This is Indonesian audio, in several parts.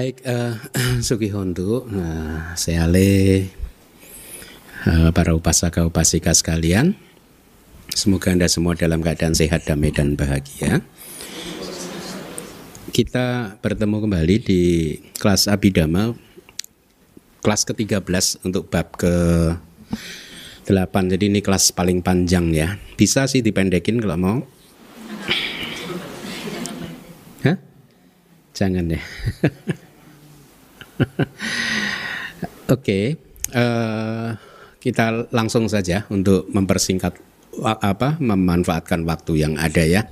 Baik, uh, Sugi Hondu, uh, Seale, uh, para upasaka upasika sekalian, semoga anda semua dalam keadaan sehat, damai dan bahagia. Kita bertemu kembali di kelas Abidama, kelas ke-13 untuk bab ke 8. Jadi ini kelas paling panjang ya. Bisa sih dipendekin kalau mau. Hah? Jangan ya. Oke, okay. uh, eh, kita langsung saja untuk mempersingkat apa memanfaatkan waktu yang ada ya.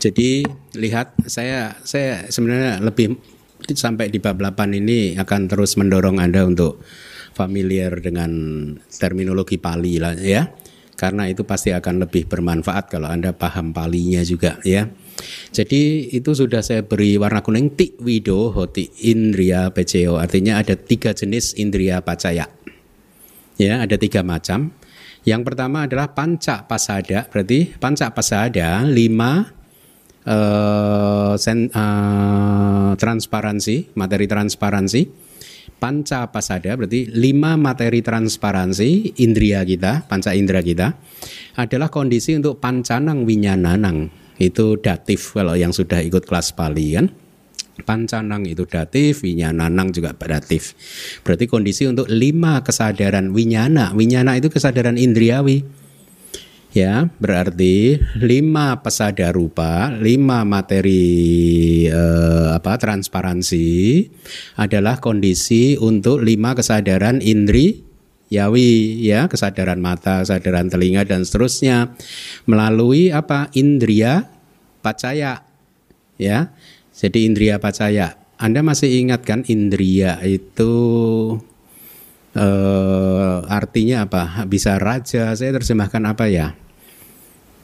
Jadi lihat saya saya sebenarnya lebih sampai di bab 8 ini akan terus mendorong Anda untuk familiar dengan terminologi Pali lah ya. Karena itu pasti akan lebih bermanfaat kalau Anda paham Palinya juga ya. Jadi itu sudah saya beri warna kuning tik wido hoti indria pco artinya ada tiga jenis indria pacaya. Ya, ada tiga macam. Yang pertama adalah panca pasada, berarti panca pasada lima uh, sen, uh, transparansi, materi transparansi. Panca pasada berarti lima materi transparansi indria kita, panca indera kita adalah kondisi untuk pancanang winyananang itu datif kalau yang sudah ikut kelas Pali kan. Pancanang itu datif, winyananang juga datif. Berarti kondisi untuk lima kesadaran winyana. Winyana itu kesadaran indriawi. Ya, berarti lima pesada rupa, lima materi eh, apa transparansi adalah kondisi untuk lima kesadaran indri yawi ya kesadaran mata, kesadaran telinga dan seterusnya melalui apa indria pacaya ya. Jadi indria pacaya. Anda masih ingat kan indria itu eh, artinya apa? Bisa raja. Saya terjemahkan apa ya?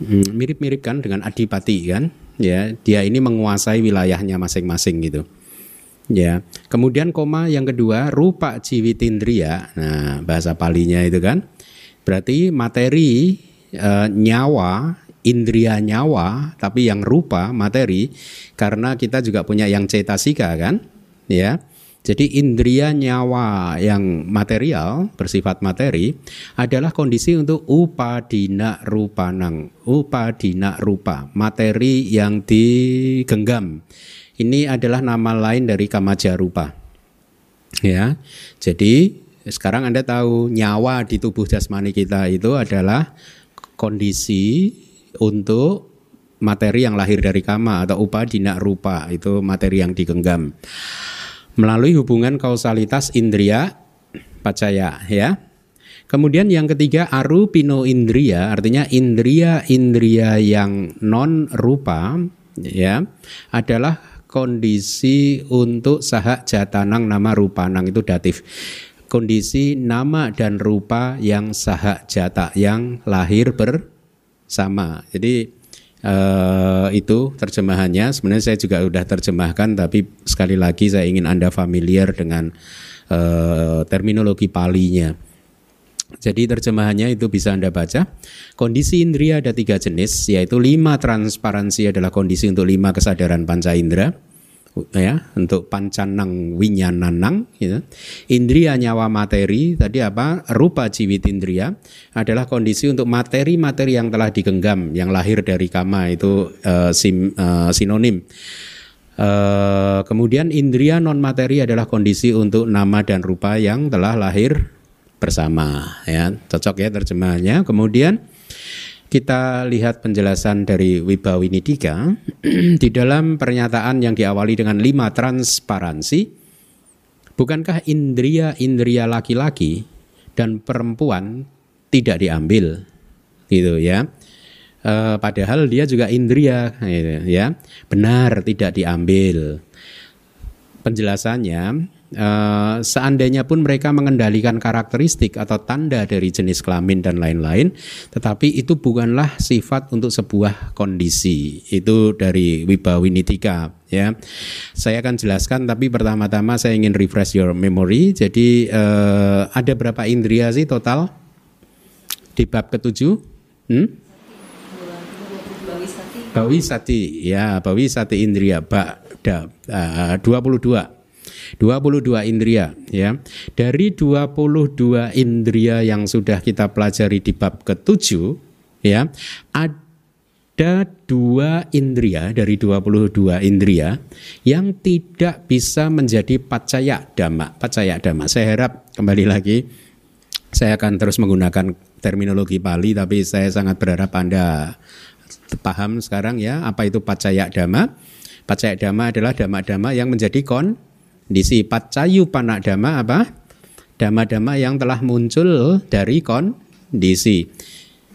Hmm, mirip-mirip kan dengan adipati kan? Ya, dia ini menguasai wilayahnya masing-masing gitu. Ya. Kemudian koma yang kedua rupa ciwitindria. Nah, bahasa palinya itu kan berarti materi e, nyawa, indria nyawa, tapi yang rupa materi karena kita juga punya yang cetasika kan? Ya. Jadi indria nyawa yang material bersifat materi adalah kondisi untuk upadina rupanang, upadina rupa, materi yang digenggam ini adalah nama lain dari kamaja rupa. Ya. Jadi sekarang Anda tahu nyawa di tubuh jasmani kita itu adalah kondisi untuk materi yang lahir dari kama atau upadina rupa itu materi yang digenggam melalui hubungan kausalitas indria pacaya ya kemudian yang ketiga arupino indria artinya indria-indria yang non rupa ya adalah kondisi untuk sahak jatanang nama rupanang itu datif. Kondisi nama dan rupa yang sahak jata yang lahir bersama. Jadi uh, itu terjemahannya. Sebenarnya saya juga sudah terjemahkan tapi sekali lagi saya ingin anda familiar dengan uh, terminologi palinya jadi terjemahannya itu bisa Anda baca. Kondisi indria ada tiga jenis, yaitu lima transparansi adalah kondisi untuk lima kesadaran panca indera ya untuk pancanang winyananang gitu. indria nyawa materi tadi apa rupa jiwit indria adalah kondisi untuk materi-materi yang telah digenggam yang lahir dari kama itu uh, sim, uh, sinonim uh, kemudian indria non materi adalah kondisi untuk nama dan rupa yang telah lahir bersama ya. Cocok ya terjemahannya kemudian kita lihat penjelasan dari Wibawinidika. Di dalam pernyataan yang diawali dengan lima transparansi bukankah indria-indria laki-laki dan perempuan tidak diambil? Gitu ya. E, padahal dia juga indria gitu, ya. Benar tidak diambil. Penjelasannya uh, seandainya pun mereka mengendalikan karakteristik atau tanda dari jenis kelamin dan lain-lain, tetapi itu bukanlah sifat untuk sebuah kondisi. Itu dari Wibawinitika ya. Saya akan jelaskan tapi pertama-tama saya ingin refresh your memory. Jadi uh, ada berapa indria sih total di bab ketujuh? Hmm? Bawi sati, ya Bawi sati indria. Ba, da, uh, 22 22 indria ya. Dari 22 indria yang sudah kita pelajari di bab ketujuh ya, ada dua indria dari 22 indria yang tidak bisa menjadi pacaya dhamma. Pacaya dhamma. Saya harap kembali lagi saya akan terus menggunakan terminologi Pali tapi saya sangat berharap Anda paham sekarang ya apa itu pacaya dhamma. Pacaya dhamma adalah dhamma-dhamma yang menjadi kon Kondisi pacayu panak dhamma apa? Dhamma-dhamma yang telah muncul dari kondisi.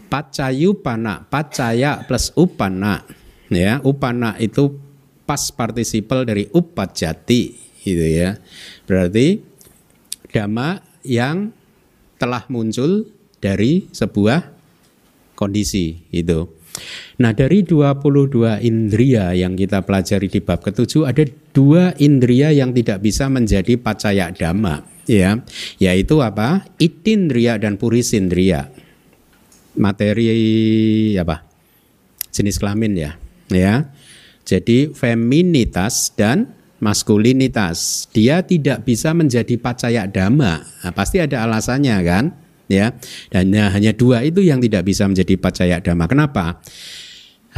Pacayu panak, pacaya plus upana. Ya, upana itu pas partisipal dari upajati gitu ya. Berarti dhamma yang telah muncul dari sebuah kondisi itu. Nah dari 22 indria yang kita pelajari di bab ketujuh ada dua indria yang tidak bisa menjadi pacaya dhamma ya. Yaitu apa? Itindria dan purisindria materi apa? Jenis kelamin ya ya. Jadi feminitas dan maskulinitas. Dia tidak bisa menjadi pacaya dhamma. Nah, pasti ada alasannya kan ya dan hanya dua itu yang tidak bisa menjadi pacaya dhamma kenapa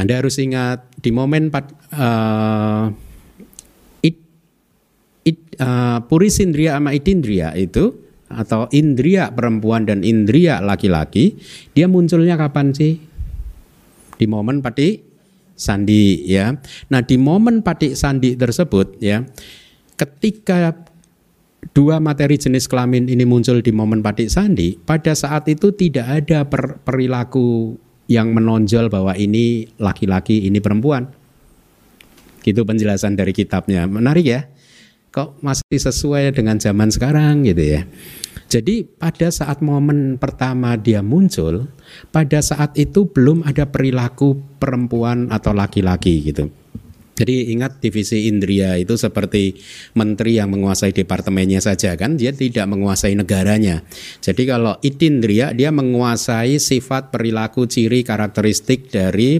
anda harus ingat di momen uh, it, it, uh, purisindria sama itindria itu atau indria perempuan dan indria laki-laki dia munculnya kapan sih? Di momen pati sandi ya. Nah, di momen pati sandi tersebut ya ketika dua materi jenis kelamin ini muncul di momen pati sandi, pada saat itu tidak ada per, perilaku yang menonjol bahwa ini laki-laki, ini perempuan. Gitu penjelasan dari kitabnya. Menarik ya. Kok masih sesuai dengan zaman sekarang gitu ya. Jadi pada saat momen pertama dia muncul, pada saat itu belum ada perilaku perempuan atau laki-laki gitu. Jadi ingat divisi Indria itu seperti menteri yang menguasai departemennya saja kan, dia tidak menguasai negaranya. Jadi kalau Itindria dia menguasai sifat perilaku ciri karakteristik dari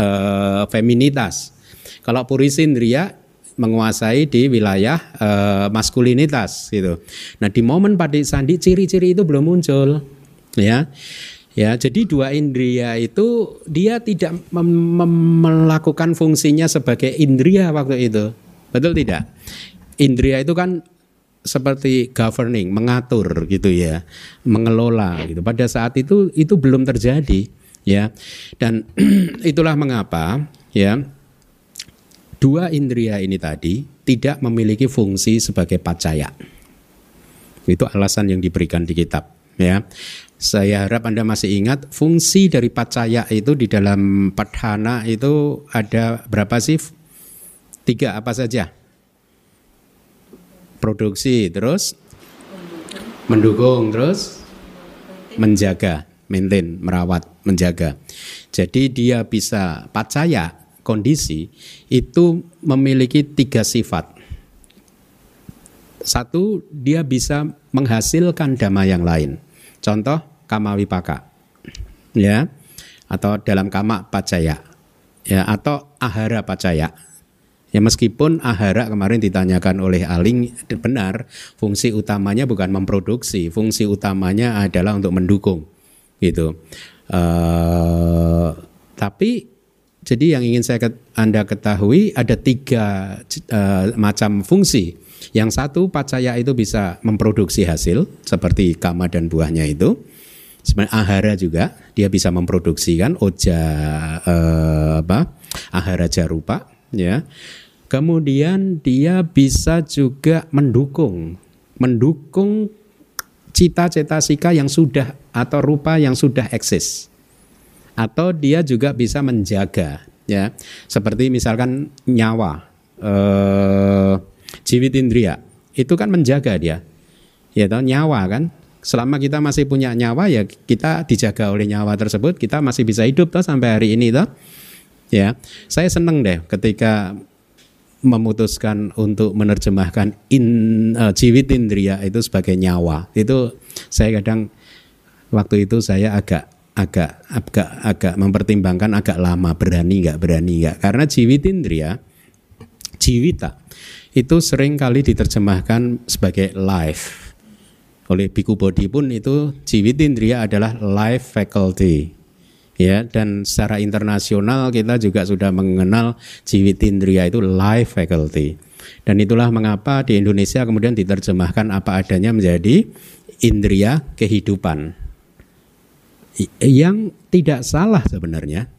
uh, feminitas. Kalau Purisindria menguasai di wilayah uh, maskulinitas gitu. Nah di momen Padi Sandi ciri-ciri itu belum muncul ya. Ya, jadi dua indria itu dia tidak melakukan fungsinya sebagai indria waktu itu. Betul tidak? Indria itu kan seperti governing, mengatur gitu ya, mengelola gitu. Pada saat itu itu belum terjadi ya. Dan itulah mengapa ya dua indria ini tadi tidak memiliki fungsi sebagai pacaya. Itu alasan yang diberikan di kitab ya. Saya harap Anda masih ingat fungsi dari pacaya itu di dalam padhana itu ada berapa sih? Tiga apa saja? Produksi, terus mendukung, terus menjaga, maintain, merawat, menjaga. Jadi dia bisa pacaya kondisi itu memiliki tiga sifat. Satu, dia bisa menghasilkan dhamma yang lain. Contoh, kama wipaka. Ya. Atau dalam kama pacaya. Ya atau ahara pacaya. Ya meskipun ahara kemarin ditanyakan oleh Aling benar fungsi utamanya bukan memproduksi fungsi utamanya adalah untuk mendukung gitu. Uh, tapi jadi yang ingin saya anda ketahui ada tiga uh, macam fungsi. Yang satu pacaya itu bisa memproduksi hasil seperti kama dan buahnya itu sebenarnya ahara juga dia bisa memproduksi kan oja eh, apa ahara jarupa ya. Kemudian dia bisa juga mendukung mendukung cita-cita sika yang sudah atau rupa yang sudah eksis. Atau dia juga bisa menjaga ya. Seperti misalkan nyawa eh, jiwit indria itu kan menjaga dia. Ya tahu nyawa kan selama kita masih punya nyawa ya kita dijaga oleh nyawa tersebut kita masih bisa hidup toh sampai hari ini toh. Ya saya seneng deh ketika memutuskan untuk menerjemahkan in uh, jiwit indria itu sebagai nyawa. Itu saya kadang waktu itu saya agak agak agak agak mempertimbangkan agak lama berani nggak berani nggak. Karena jiwit indria Jiwita itu sering kali diterjemahkan sebagai life. Oleh Biku Bodhi pun itu Jiwitindriya adalah life faculty. Ya, dan secara internasional kita juga sudah mengenal Jiwitindriya itu life faculty. Dan itulah mengapa di Indonesia kemudian diterjemahkan apa adanya menjadi indria kehidupan. Yang tidak salah sebenarnya.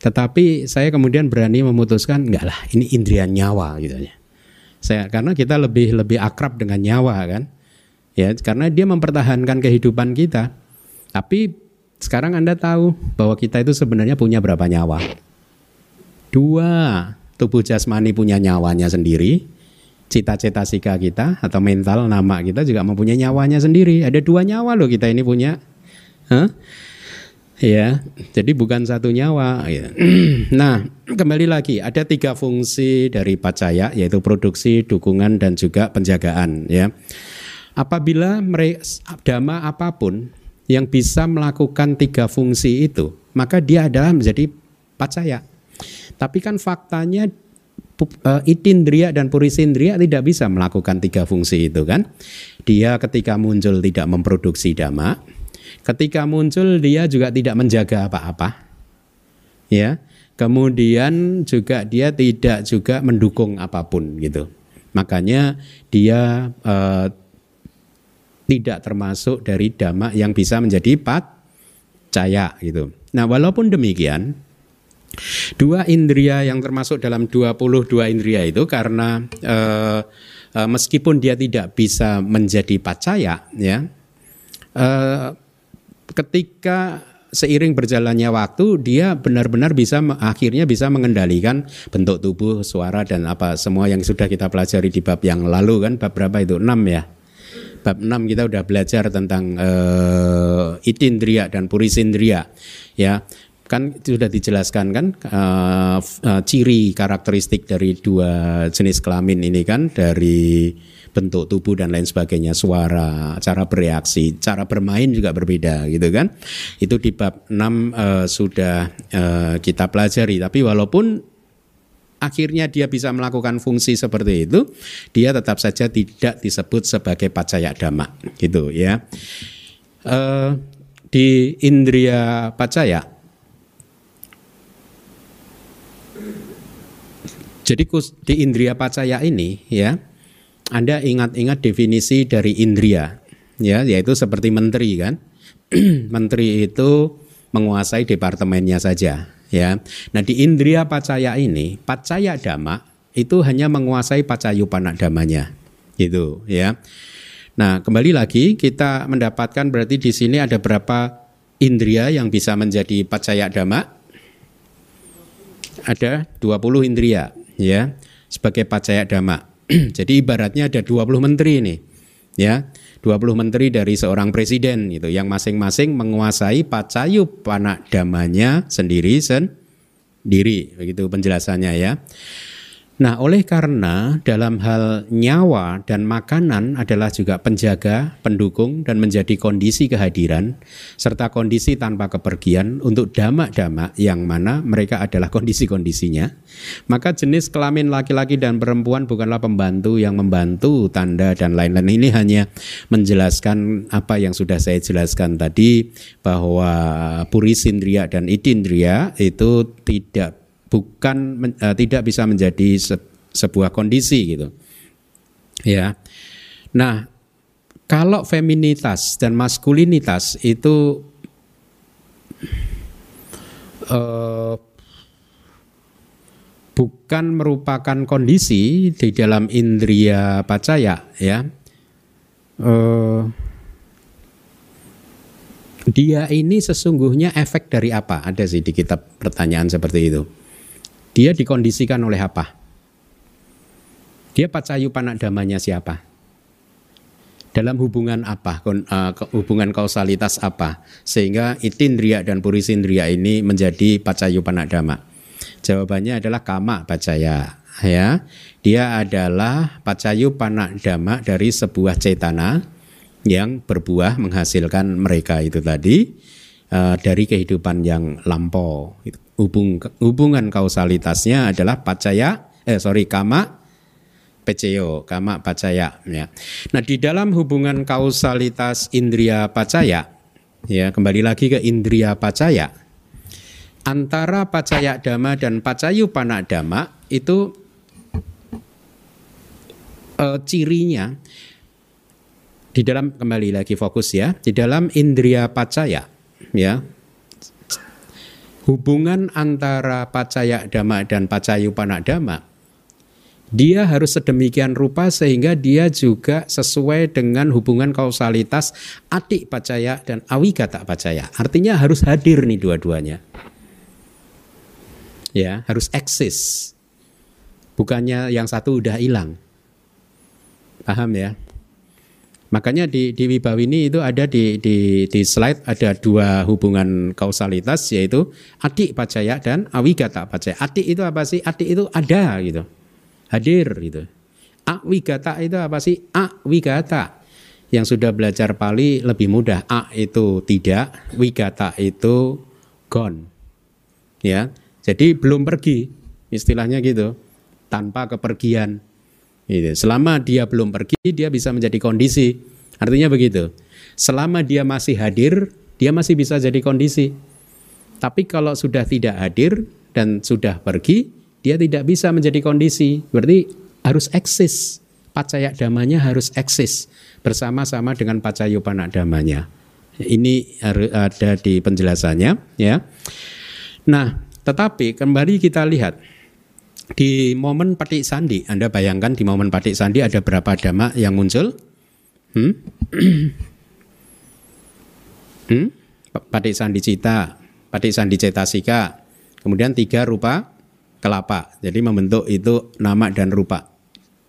Tetapi saya kemudian berani memutuskan enggak lah ini indria nyawa gitu ya. Saya karena kita lebih lebih akrab dengan nyawa kan. Ya, karena dia mempertahankan kehidupan kita. Tapi sekarang Anda tahu bahwa kita itu sebenarnya punya berapa nyawa? Dua. Tubuh jasmani punya nyawanya sendiri. Cita-cita sika kita atau mental nama kita juga mempunyai nyawanya sendiri. Ada dua nyawa loh kita ini punya. Huh? Ya, jadi bukan satu nyawa. Ya. Nah, kembali lagi ada tiga fungsi dari pacaya yaitu produksi, dukungan dan juga penjagaan. Ya, apabila dhamma apa pun yang bisa melakukan tiga fungsi itu, maka dia adalah menjadi pacaya. Tapi kan faktanya uh, itindria dan purisindria tidak bisa melakukan tiga fungsi itu kan. Dia ketika muncul tidak memproduksi dhamma, Ketika muncul dia juga tidak menjaga apa-apa. Ya. Kemudian juga dia tidak juga mendukung apa pun gitu. Makanya dia eh, tidak termasuk dari dhamma yang bisa menjadi pat caya gitu. Nah, walaupun demikian, dua indria yang termasuk dalam 22 indria itu karena eh, eh, meskipun dia tidak bisa menjadi pacaya ya eh, ketika seiring berjalannya waktu dia benar-benar bisa akhirnya bisa mengendalikan bentuk tubuh, suara dan apa semua yang sudah kita pelajari di bab yang lalu kan bab berapa itu? 6 ya. Bab 6 kita udah belajar tentang uh, itindria dan purisindria ya. Kan sudah dijelaskan kan uh, uh, ciri karakteristik dari dua jenis kelamin ini kan dari bentuk tubuh dan lain sebagainya, suara, cara bereaksi, cara bermain juga berbeda gitu kan. Itu di bab 6 uh, eh, sudah uh, kita pelajari, tapi walaupun akhirnya dia bisa melakukan fungsi seperti itu, dia tetap saja tidak disebut sebagai pacaya dhamma gitu ya. Uh, di indria pacaya Jadi di indria pacaya ini ya anda ingat-ingat definisi dari indria, ya, yaitu seperti menteri kan. menteri itu menguasai departemennya saja, ya. Nah di indria pacaya ini, pacaya dhamma itu hanya menguasai pacayupana damanya, gitu, ya. Nah kembali lagi kita mendapatkan berarti di sini ada berapa indria yang bisa menjadi pacaya dhamma? Ada 20 indria, ya, sebagai pacaya dhamma. Jadi ibaratnya ada 20 menteri ini. Ya, 20 menteri dari seorang presiden gitu yang masing-masing menguasai pacayu panak damanya sendiri sendiri begitu penjelasannya ya. Nah, oleh karena dalam hal nyawa dan makanan adalah juga penjaga, pendukung, dan menjadi kondisi kehadiran, serta kondisi tanpa kepergian untuk damak-damak yang mana mereka adalah kondisi-kondisinya, maka jenis kelamin laki-laki dan perempuan bukanlah pembantu yang membantu tanda dan lain-lain. Ini hanya menjelaskan apa yang sudah saya jelaskan tadi, bahwa purisindria dan idindria itu tidak bukan uh, tidak bisa menjadi se sebuah kondisi gitu. Ya. Nah, kalau feminitas dan maskulinitas itu uh, bukan merupakan kondisi di dalam indria pacaya ya. Uh, dia ini sesungguhnya efek dari apa? Ada sih di kitab pertanyaan seperti itu. Dia dikondisikan oleh apa? Dia pacayu panak damanya siapa? Dalam hubungan apa? Uh, hubungan kausalitas apa? Sehingga itindria dan purisindria ini menjadi pacayu panak dama. Jawabannya adalah kama pacaya. Ya, dia adalah pacayu panak dama dari sebuah cetana yang berbuah menghasilkan mereka itu tadi uh, dari kehidupan yang lampau hubung, hubungan kausalitasnya adalah pacaya eh sorry kama peceo, kama pacaya ya. Nah, di dalam hubungan kausalitas indria pacaya ya, kembali lagi ke indria pacaya. Antara pacaya dhamma dan pacayu panadama itu uh, cirinya di dalam kembali lagi fokus ya, di dalam indria pacaya ya. Hubungan antara pacaya dhamma dan pacayu panadama dia harus sedemikian rupa sehingga dia juga sesuai dengan hubungan kausalitas adik pacaya dan awigata pacaya. Artinya harus hadir nih dua-duanya. Ya, harus eksis. Bukannya yang satu udah hilang. Paham ya? Makanya di, di Wibawini itu ada di, di, di slide ada dua hubungan kausalitas yaitu adik pacaya dan awigata pacaya. Adik itu apa sih? Adik itu ada gitu hadir gitu. Awigata itu apa sih? Awigata. Yang sudah belajar Pali lebih mudah. A itu tidak, wigata itu gone. Ya. Jadi belum pergi, istilahnya gitu. Tanpa kepergian. Gitu. Selama dia belum pergi, dia bisa menjadi kondisi. Artinya begitu. Selama dia masih hadir, dia masih bisa jadi kondisi. Tapi kalau sudah tidak hadir dan sudah pergi, dia tidak bisa menjadi kondisi. Berarti harus eksis. Pacaya damanya harus eksis bersama-sama dengan pacayupana damanya. Ini ada di penjelasannya ya. Nah, tetapi kembali kita lihat di momen patik sandi, Anda bayangkan di momen patik sandi ada berapa dhamma yang muncul? Hmm? hmm? Patik sandi cita, patik sandi cetasika, kemudian tiga rupa kelapa. Jadi membentuk itu nama dan rupa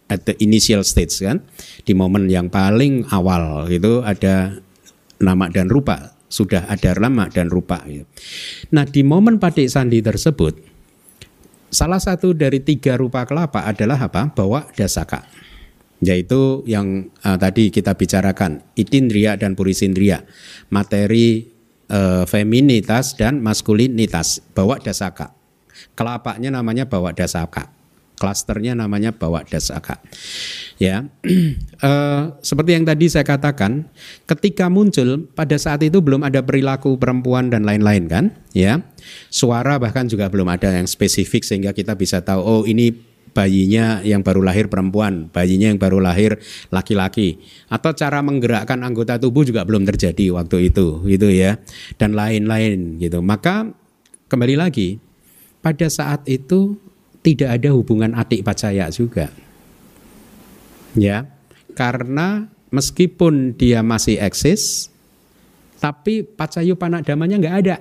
at the initial stage kan. Di momen yang paling awal itu ada nama dan rupa, sudah ada nama dan rupa. Gitu. Nah di momen padik sandi tersebut, salah satu dari tiga rupa kelapa adalah apa? Bawa dasaka, yaitu yang uh, tadi kita bicarakan, itindria dan purisindria, materi uh, feminitas dan maskulinitas, bawa dasaka. Kelapanya namanya bawa dasaka. Klasternya namanya bawa dasaka. Ya, e, seperti yang tadi saya katakan, ketika muncul pada saat itu belum ada perilaku perempuan dan lain-lain kan, ya. Suara bahkan juga belum ada yang spesifik sehingga kita bisa tahu oh ini bayinya yang baru lahir perempuan, bayinya yang baru lahir laki-laki, atau cara menggerakkan anggota tubuh juga belum terjadi waktu itu, gitu ya, dan lain-lain gitu. Maka kembali lagi pada saat itu tidak ada hubungan adik pacaya juga. Ya, karena meskipun dia masih eksis, tapi pacayu panak damanya nggak ada.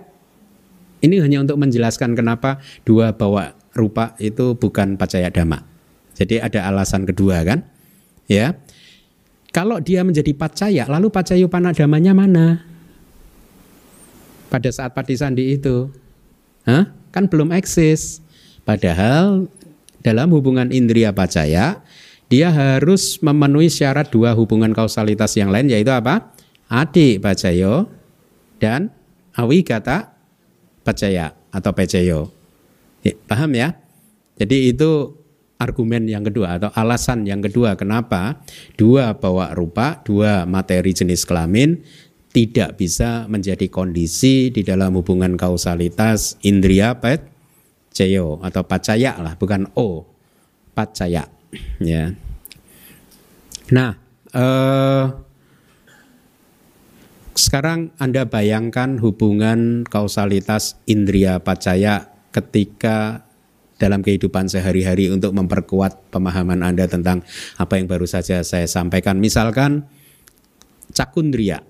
Ini hanya untuk menjelaskan kenapa dua bawa rupa itu bukan pacaya dama. Jadi ada alasan kedua kan? Ya. Kalau dia menjadi pacaya, lalu pacayu panak damanya mana? Pada saat sandi itu. Hah? kan belum eksis. Padahal dalam hubungan indria pacaya dia harus memenuhi syarat dua hubungan kausalitas yang lain yaitu apa? Adik pacayo dan awi kata pacaya atau pecayo. Ya, paham ya? Jadi itu argumen yang kedua atau alasan yang kedua kenapa dua bawa rupa, dua materi jenis kelamin tidak bisa menjadi kondisi di dalam hubungan kausalitas indria pet ceyo atau pacaya lah bukan o pacaya ya nah eh, sekarang anda bayangkan hubungan kausalitas indria pacaya ketika dalam kehidupan sehari-hari untuk memperkuat pemahaman anda tentang apa yang baru saja saya sampaikan misalkan cakundria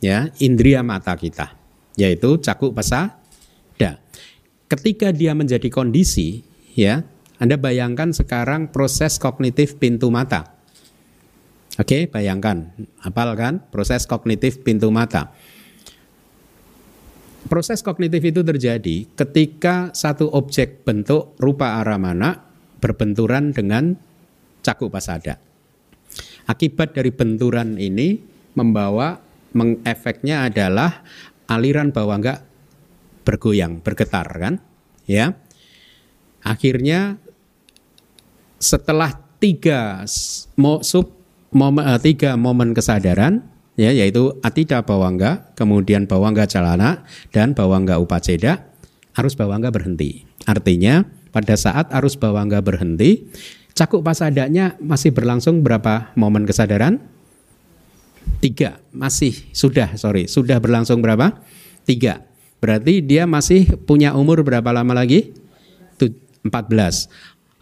ya indria mata kita yaitu cakup da. Ketika dia menjadi kondisi ya Anda bayangkan sekarang proses kognitif pintu mata. Oke, bayangkan, apal kan proses kognitif pintu mata. Proses kognitif itu terjadi ketika satu objek bentuk rupa arah mana berbenturan dengan cakup pasada. Akibat dari benturan ini membawa mengefeknya adalah aliran bawah enggak bergoyang, bergetar kan? Ya. Akhirnya setelah tiga sub momen, uh, tiga momen kesadaran ya yaitu atida bawangga, kemudian bawangga calana dan bawangga upaceda, arus bawangga berhenti. Artinya pada saat arus bawangga berhenti, cakuk pasadanya masih berlangsung berapa momen kesadaran? Tiga, masih sudah sorry sudah berlangsung berapa? Tiga. Berarti dia masih punya umur berapa lama lagi? 14.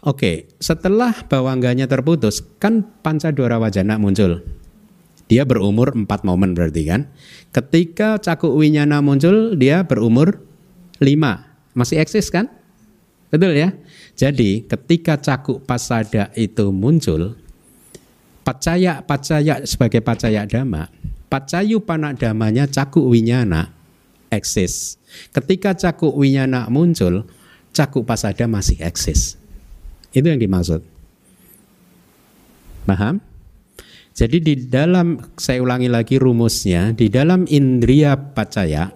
Oke, setelah bawangganya terputus, kan pancadora wajana muncul. Dia berumur 4 momen berarti kan. Ketika cakuk winyana muncul, dia berumur 5. Masih eksis kan? Betul ya? Jadi ketika cakuk pasada itu muncul, pacaya pacaya sebagai pacaya dhamma, pacayu panak damanya cakuk winyana eksis. Ketika cakuk winyana muncul, cakuk pasada masih eksis. Itu yang dimaksud. Paham? Jadi di dalam saya ulangi lagi rumusnya, di dalam indria pacaya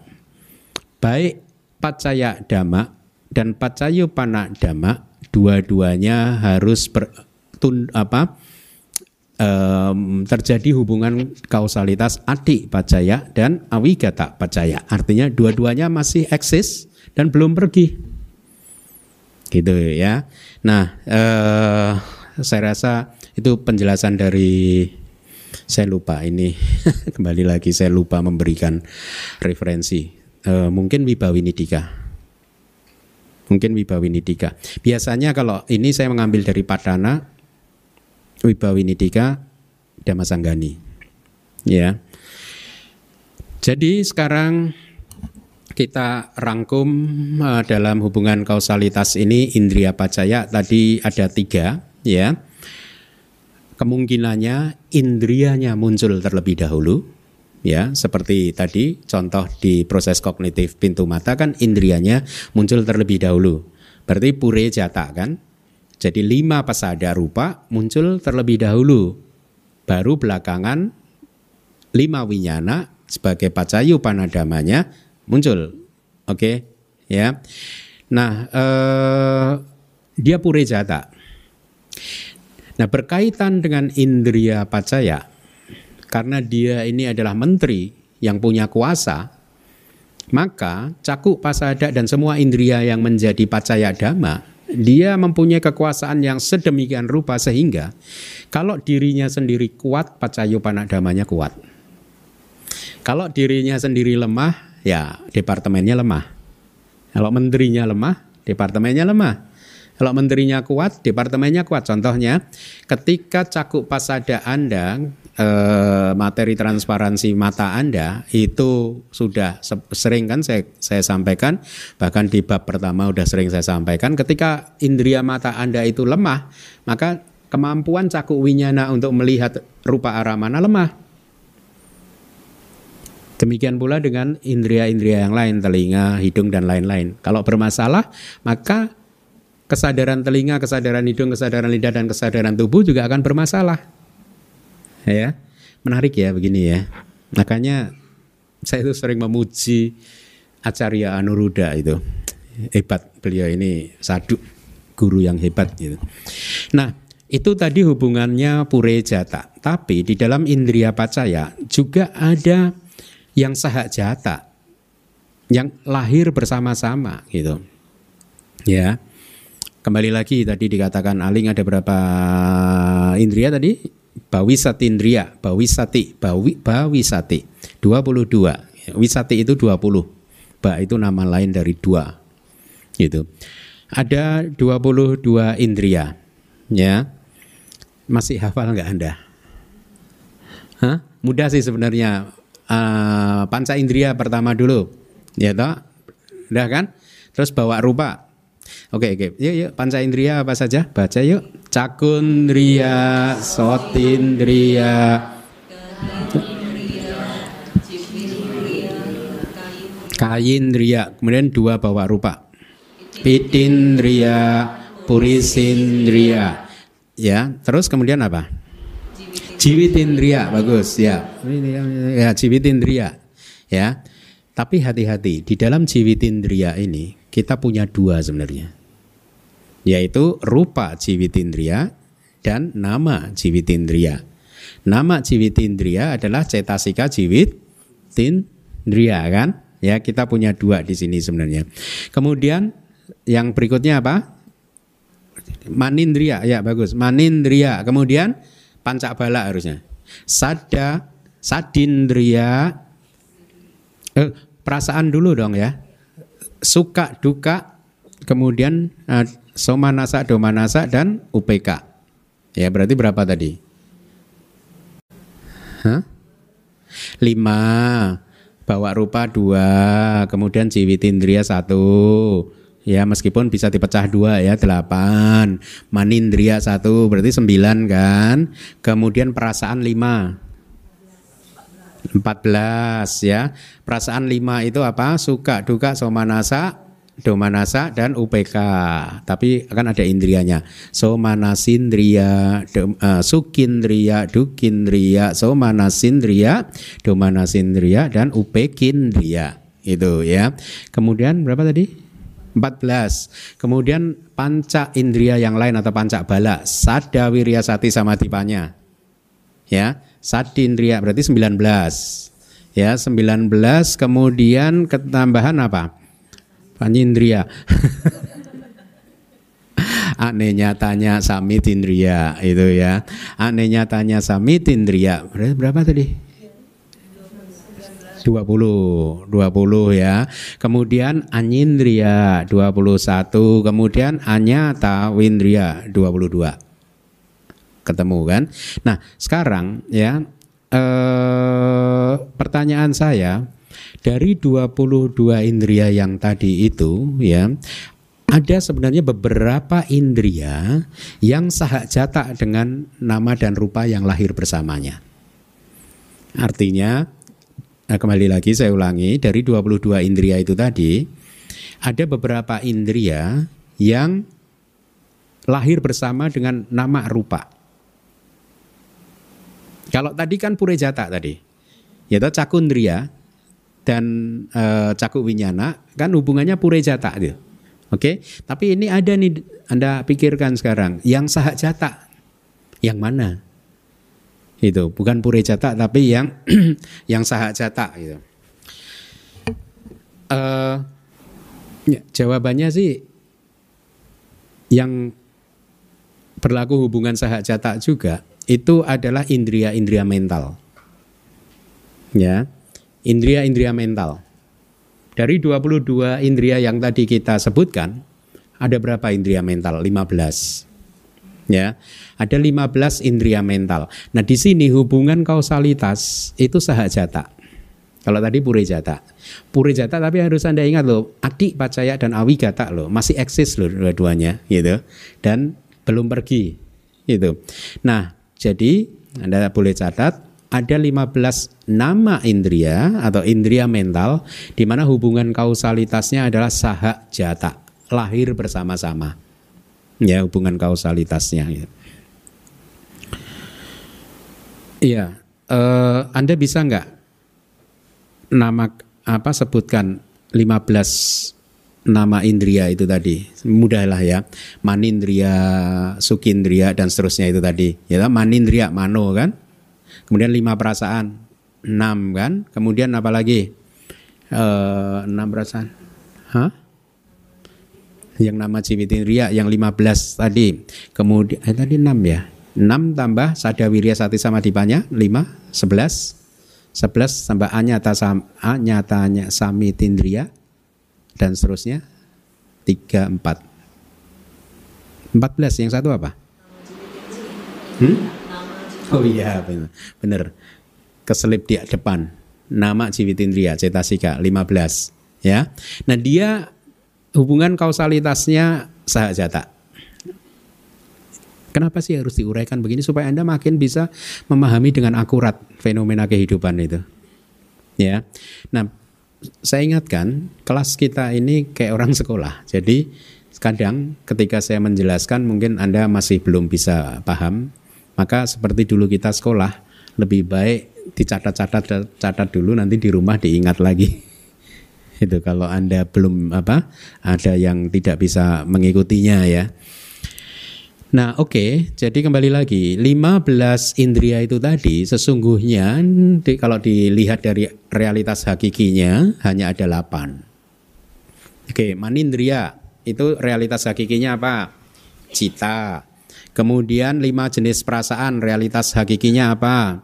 baik pacaya dhamma dan pacayu pana dhamma dua-duanya harus ber, tun, apa um, terjadi hubungan kausalitas adik pacaya dan awigata pacaya. Artinya dua-duanya masih eksis dan belum pergi gitu ya. Nah, eh, saya rasa itu penjelasan dari saya lupa ini kembali lagi saya lupa memberikan referensi. Eh, mungkin Wibawi Nidika. Mungkin Wibawi Nidika. Biasanya kalau ini saya mengambil dari Padana Wibawi Nidika Damasanggani. Ya. Jadi sekarang kita rangkum uh, dalam hubungan kausalitas ini indria pacaya. Tadi ada tiga ya. Kemungkinannya indrianya muncul terlebih dahulu ya. Seperti tadi contoh di proses kognitif pintu mata kan indrianya muncul terlebih dahulu. Berarti pure jata kan jadi lima pasada rupa muncul terlebih dahulu baru belakangan lima winyana sebagai pacayu panadamanya muncul. Oke, okay? ya. Nah, eh, dia pure jata. Nah, berkaitan dengan indria pacaya, karena dia ini adalah menteri yang punya kuasa, maka cakuk pasada dan semua indria yang menjadi pacaya dhamma, dia mempunyai kekuasaan yang sedemikian rupa sehingga kalau dirinya sendiri kuat, pacayu panak damanya kuat. Kalau dirinya sendiri lemah, ya departemennya lemah. Kalau menterinya lemah, departemennya lemah. Kalau menterinya kuat, departemennya kuat. Contohnya, ketika cakup pasada Anda, eh, materi transparansi mata Anda itu sudah sering kan saya, saya sampaikan, bahkan di bab pertama sudah sering saya sampaikan, ketika indria mata Anda itu lemah, maka kemampuan cakup winyana untuk melihat rupa arah mana lemah. Demikian pula dengan indria-indria yang lain, telinga, hidung dan lain-lain. Kalau bermasalah, maka kesadaran telinga, kesadaran hidung, kesadaran lidah dan kesadaran tubuh juga akan bermasalah. Ya. Menarik ya begini ya. Makanya saya itu sering memuji Acarya Anuruddha itu. Hebat beliau ini sadu guru yang hebat gitu. Nah, itu tadi hubungannya pure jata. Tapi di dalam indria pacaya juga ada yang sahak jata yang lahir bersama-sama gitu. Ya. Kembali lagi tadi dikatakan Aling ada berapa indria tadi? Bawisati indria, bawisati, bawi, bawisati. 22. Wisati itu 20. Ba itu nama lain dari dua. Gitu. Ada 22 indria. Ya. Masih hafal nggak Anda? Hah? Mudah sih sebenarnya uh, panca indria pertama dulu. Ya toh? Udah kan? Terus bawa rupa. Oke, oke. Yuk, yuk. Panca indria apa saja? Baca yuk. Cakundria, sotindria, kayindria. Kemudian dua bawa rupa. Pitindria, purisindria. Ya, terus kemudian apa? Jiwitindria bagus ya. Ya jiwitindria ya. Tapi hati-hati di dalam jiwitindria ini kita punya dua sebenarnya. Yaitu rupa jiwitindria dan nama jiwitindria. Nama jiwitindria adalah cetasika jiwitindria kan? Ya, kita punya dua di sini sebenarnya. Kemudian yang berikutnya apa? Manindria, ya bagus. Manindria. Kemudian pancabala harusnya. Sada, sadindria. Eh, perasaan dulu dong ya. Suka, duka, kemudian uh, somanasa, domanasa dan UPK. Ya berarti berapa tadi? Hah? Lima bawa rupa dua, kemudian jiwitindria satu, ya meskipun bisa dipecah dua ya delapan, manindria satu berarti sembilan kan, kemudian perasaan lima, empat belas ya, perasaan lima itu apa? Suka, duka, somanasa, domanasa dan UPK. Tapi akan ada indrianya. Somanasindria, do, uh, sukindria, dukindria, somanasindria, domanasindria dan upekindria. Itu ya. Kemudian berapa tadi? 14. Kemudian panca indria yang lain atau panca bala, sada wiryasati sama tipanya. Ya, sadindria berarti 19. Ya, 19 kemudian ketambahan apa? Panindria. Anehnya tanya sami tindria itu ya. Anehnya tanya sami tindria. Berapa tadi? 20 20 ya. Kemudian anyindria 21, kemudian anyata windria 22. Ketemu kan? Nah, sekarang ya eh pertanyaan saya dari 22 indria yang tadi itu ya ada sebenarnya beberapa indria yang sahak jata dengan nama dan rupa yang lahir bersamanya. Artinya nah kembali lagi saya ulangi dari 22 indria itu tadi ada beberapa indria yang lahir bersama dengan nama rupa. Kalau tadi kan purejata tadi, yaitu cakundria dan e, cakup winyana kan hubungannya purejata gitu. Oke, okay? tapi ini ada nih Anda pikirkan sekarang yang sahak jata yang mana? Itu bukan purejata tapi yang yang sahak jata gitu. Uh, ya, jawabannya sih yang berlaku hubungan sahak jata juga itu adalah indria-indria mental. Ya indria-indria mental. Dari 22 indria yang tadi kita sebutkan, ada berapa indria mental? 15. Ya. Ada 15 indria mental. Nah, di sini hubungan kausalitas itu sahajata. Kalau tadi purejata. Purejata tapi harus Anda ingat loh, adik pacaya dan awigata loh, masih eksis loh dua-duanya gitu. Dan belum pergi gitu. Nah, jadi Anda boleh catat ada 15 nama indria atau indria mental di mana hubungan kausalitasnya adalah sahak jata, lahir bersama-sama. Ya, hubungan kausalitasnya ya. Iya, eh, Anda bisa nggak nama apa sebutkan 15 nama indria itu tadi mudahlah ya manindria sukindria dan seterusnya itu tadi ya manindria mano kan Kemudian lima perasaan, enam kan? Kemudian apa lagi? E, enam perasaan. Hah? Yang nama Ciwitin Ria yang lima belas tadi. Kemudian eh, tadi enam ya. Enam tambah Sada Wirya Sati sama Dipanya lima, sebelas. Sebelas tambah A nyata, sam, A nyatanya Sami Tindria dan seterusnya tiga empat. Empat belas yang satu apa? Hmm? Oh iya benar. benar. Keselip di depan. Nama Ciwitindria Cetasika 15 ya. Nah, dia hubungan kausalitasnya sahajata. Kenapa sih harus diuraikan begini supaya Anda makin bisa memahami dengan akurat fenomena kehidupan itu. Ya. Nah, saya ingatkan kelas kita ini kayak orang sekolah. Jadi kadang ketika saya menjelaskan mungkin Anda masih belum bisa paham maka seperti dulu kita sekolah, lebih baik dicatat-catat catat dulu nanti di rumah diingat lagi. Itu kalau Anda belum apa ada yang tidak bisa mengikutinya ya. Nah, oke. Okay. Jadi kembali lagi, 15 indria itu tadi sesungguhnya di, kalau dilihat dari realitas hakikinya hanya ada 8. Oke, okay, manindria itu realitas hakikinya apa? Cita. Kemudian lima jenis perasaan realitas hakikinya apa?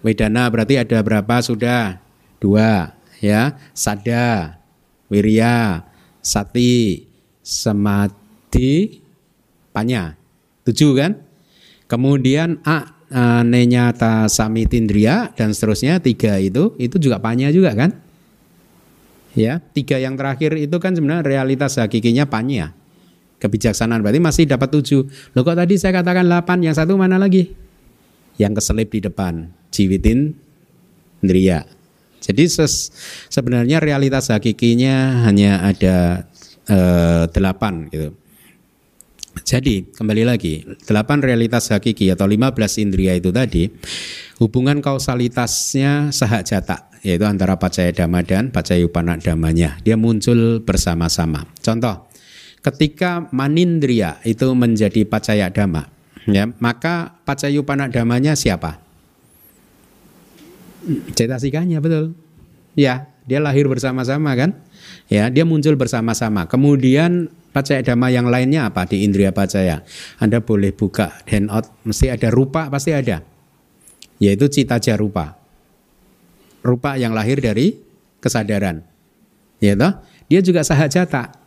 Wedana berarti ada berapa sudah? Dua, ya. Sada, wirya, sati, semati, panya Tujuh kan? Kemudian A nenyata samitindria dan seterusnya tiga itu itu juga panya juga kan? Ya, tiga yang terakhir itu kan sebenarnya realitas hakikinya panya. Kebijaksanaan berarti masih dapat tujuh. Loh kok tadi saya katakan delapan, yang satu mana lagi? Yang keselip di depan, jiwitin indria. Jadi ses, sebenarnya realitas hakikinya hanya ada eh, delapan gitu. Jadi kembali lagi, delapan realitas hakiki atau 15 indria itu tadi hubungan kausalitasnya sahak jata yaitu antara pacaya dhamma dan pacaya damanya. Dia muncul bersama-sama. Contoh, ketika manindria itu menjadi pacaya dhamma, ya, maka pacaya damanya siapa? Cetasikanya betul. Ya, dia lahir bersama-sama kan? Ya, dia muncul bersama-sama. Kemudian Pacaya dhamma yang lainnya apa di indria pacaya? Anda boleh buka handout, mesti ada rupa, pasti ada. Yaitu cita jarupa. Rupa yang lahir dari kesadaran. Ya toh? Dia juga sahajata.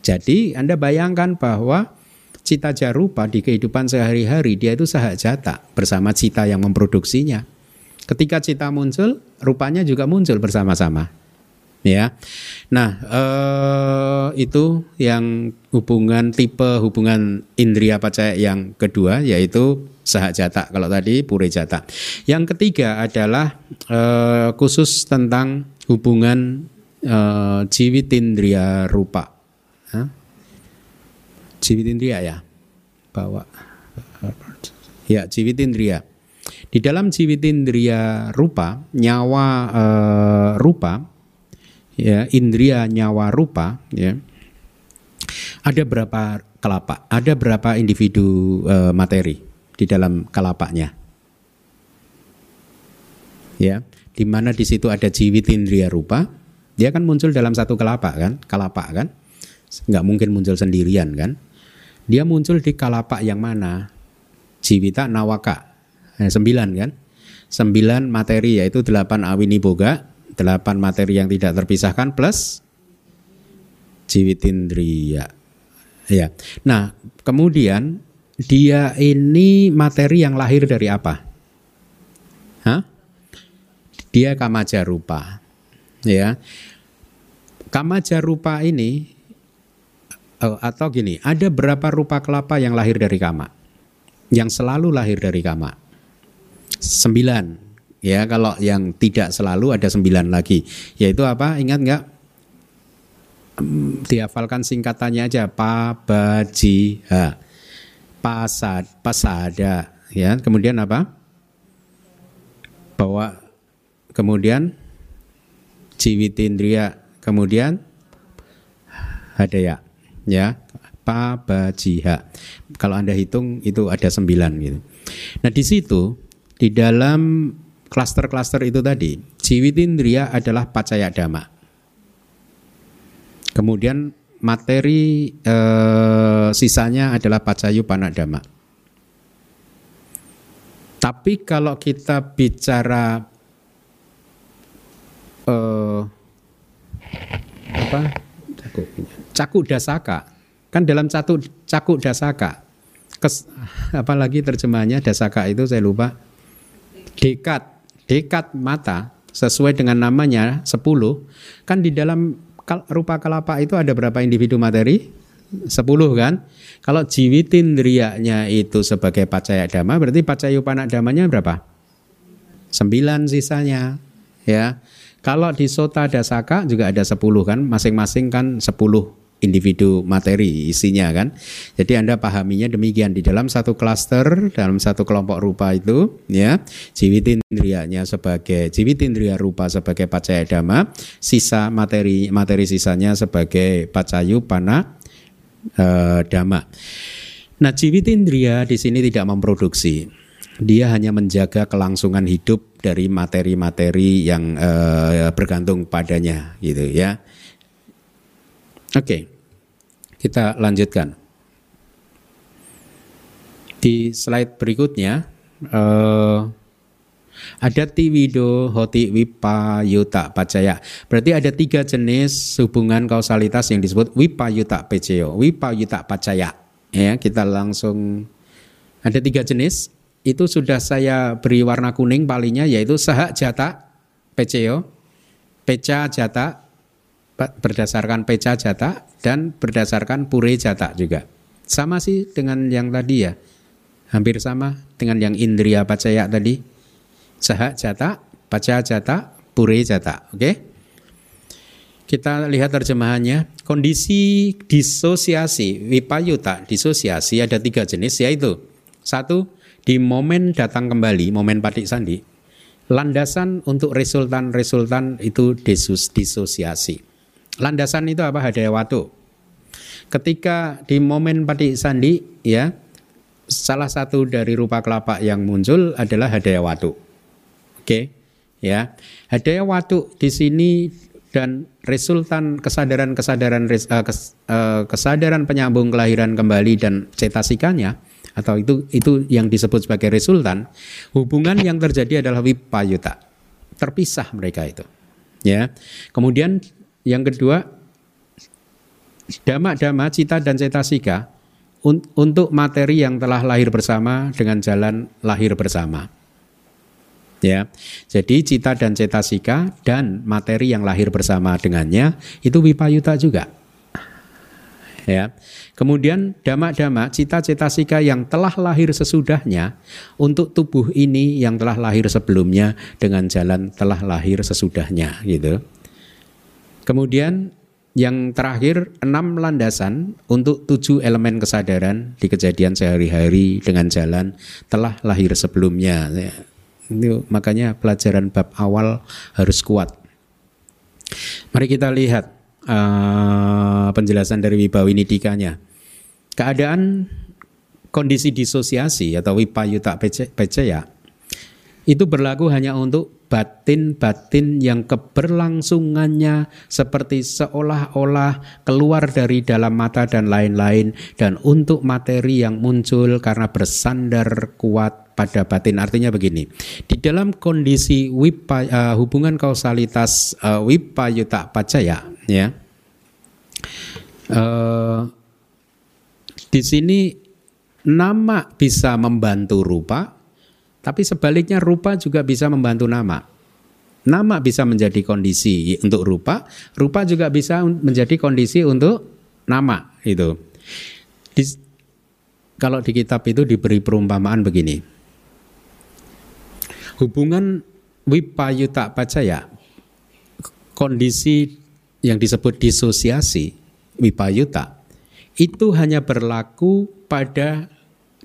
Jadi Anda bayangkan bahwa cita jarupa di kehidupan sehari-hari dia itu sahajata bersama cita yang memproduksinya. Ketika cita muncul, rupanya juga muncul bersama-sama ya. Nah, eh, itu yang hubungan tipe hubungan indria pacaya yang kedua yaitu sahajata. Kalau tadi pure jata. Yang ketiga adalah eh, khusus tentang hubungan eh, jiwitindria rupa. Jiwitindria ya. Bawa ya jiwitindria. Di dalam jiwitindria rupa, nyawa eh, rupa ya indria nyawa rupa ya ada berapa kelapa ada berapa individu e, materi di dalam kelapanya ya di mana di situ ada jiwit indria rupa dia kan muncul dalam satu kelapa kan kelapa kan nggak mungkin muncul sendirian kan dia muncul di kelapa yang mana jiwita nawaka eh, sembilan kan sembilan materi yaitu delapan awini boga delapan materi yang tidak terpisahkan plus jiwitindriya. Ya. Nah, kemudian dia ini materi yang lahir dari apa? Hah? Dia kamaja rupa. Ya. Kamaja rupa ini atau gini, ada berapa rupa kelapa yang lahir dari kama? Yang selalu lahir dari kama? Sembilan. Ya, kalau yang tidak selalu ada sembilan lagi. Yaitu apa? Ingat nggak? Hmm, dihafalkan singkatannya aja. Pabajiha. Pasad, pasada. Ya, kemudian apa? Bahwa kemudian jiwitindria, kemudian hadaya. Ya, pabajiha. Kalau Anda hitung itu ada sembilan gitu. Nah, di situ di dalam klaster-klaster itu tadi, jiwitindria adalah pacaya dhamma. Kemudian materi eh, sisanya adalah pacayu panadama. Tapi kalau kita bicara eh, apa caku dasaka, kan dalam satu caku dasaka, kes, apalagi terjemahnya? Dasaka itu saya lupa, dekat. Dekat mata sesuai dengan namanya 10 kan di dalam rupa kelapa itu ada berapa individu materi? 10 kan? Kalau jiwitindrianya itu sebagai pacaya dhamma berarti pacayupana damanya berapa? 9 sisanya ya. Kalau di sota dasaka juga ada 10 kan? Masing-masing kan 10 individu materi isinya kan. Jadi Anda pahaminya demikian di dalam satu klaster dalam satu kelompok rupa itu ya jiwitindriyanya sebagai jiwitindriya rupa sebagai pacaya dhamma, sisa materi materi sisanya sebagai pacayu pana eh, dhamma. Nah, jiwitindriya di sini tidak memproduksi. Dia hanya menjaga kelangsungan hidup dari materi-materi yang eh, bergantung padanya gitu ya. Oke, kita lanjutkan. Di slide berikutnya uh, ada tiwido, hoti, wipa, yuta, pacaya. Berarti ada tiga jenis hubungan kausalitas yang disebut wipa, yuta, peceo, wipa, yuta, pacaya. Ya, kita langsung ada tiga jenis. Itu sudah saya beri warna kuning palingnya yaitu sahak jata, peceo, peca jata, berdasarkan peca jata dan berdasarkan pure jata juga. Sama sih dengan yang tadi ya. Hampir sama dengan yang indria pacaya tadi. Saha jata, paca jata, pure jata. Oke? Okay? Kita lihat terjemahannya. Kondisi disosiasi, wipayuta, disosiasi ada tiga jenis yaitu satu, di momen datang kembali, momen patik sandi. Landasan untuk resultan-resultan itu disus, disosiasi. Landasan itu apa? Hadaya watu. Ketika di momen pati sandi ya salah satu dari rupa kelapa yang muncul adalah hadaya watu. Oke, ya. Hadaya watu di sini dan resultan kesadaran-kesadaran kes, uh, kesadaran penyambung kelahiran kembali dan cetasikanya atau itu itu yang disebut sebagai resultan hubungan yang terjadi adalah wipayuta terpisah mereka itu ya kemudian yang kedua, dhamma-dhamma cita dan cetasika un untuk materi yang telah lahir bersama dengan jalan lahir bersama. Ya. Jadi cita dan cetasika dan materi yang lahir bersama dengannya itu wipayuta juga. Ya. Kemudian dhamma-dhamma cita cetasika yang telah lahir sesudahnya untuk tubuh ini yang telah lahir sebelumnya dengan jalan telah lahir sesudahnya gitu. Kemudian yang terakhir enam landasan untuk tujuh elemen kesadaran di kejadian sehari-hari dengan jalan telah lahir sebelumnya. Ya, itu makanya pelajaran bab awal harus kuat. Mari kita lihat uh, penjelasan dari Wibawi Nidikanya. Keadaan kondisi disosiasi atau wipayuta ya itu berlaku hanya untuk batin-batin yang keberlangsungannya seperti seolah-olah keluar dari dalam mata dan lain-lain. Dan untuk materi yang muncul karena bersandar kuat pada batin. Artinya begini di dalam kondisi wipa, uh, hubungan kausalitas uh, wipayuta pacaya ya uh, di sini nama bisa membantu rupa tapi sebaliknya rupa juga bisa membantu nama. Nama bisa menjadi kondisi untuk rupa, rupa juga bisa menjadi kondisi untuk nama itu. Di, kalau di kitab itu diberi perumpamaan begini. Hubungan wipayuta pacaya, kondisi yang disebut disosiasi wipayuta, itu hanya berlaku pada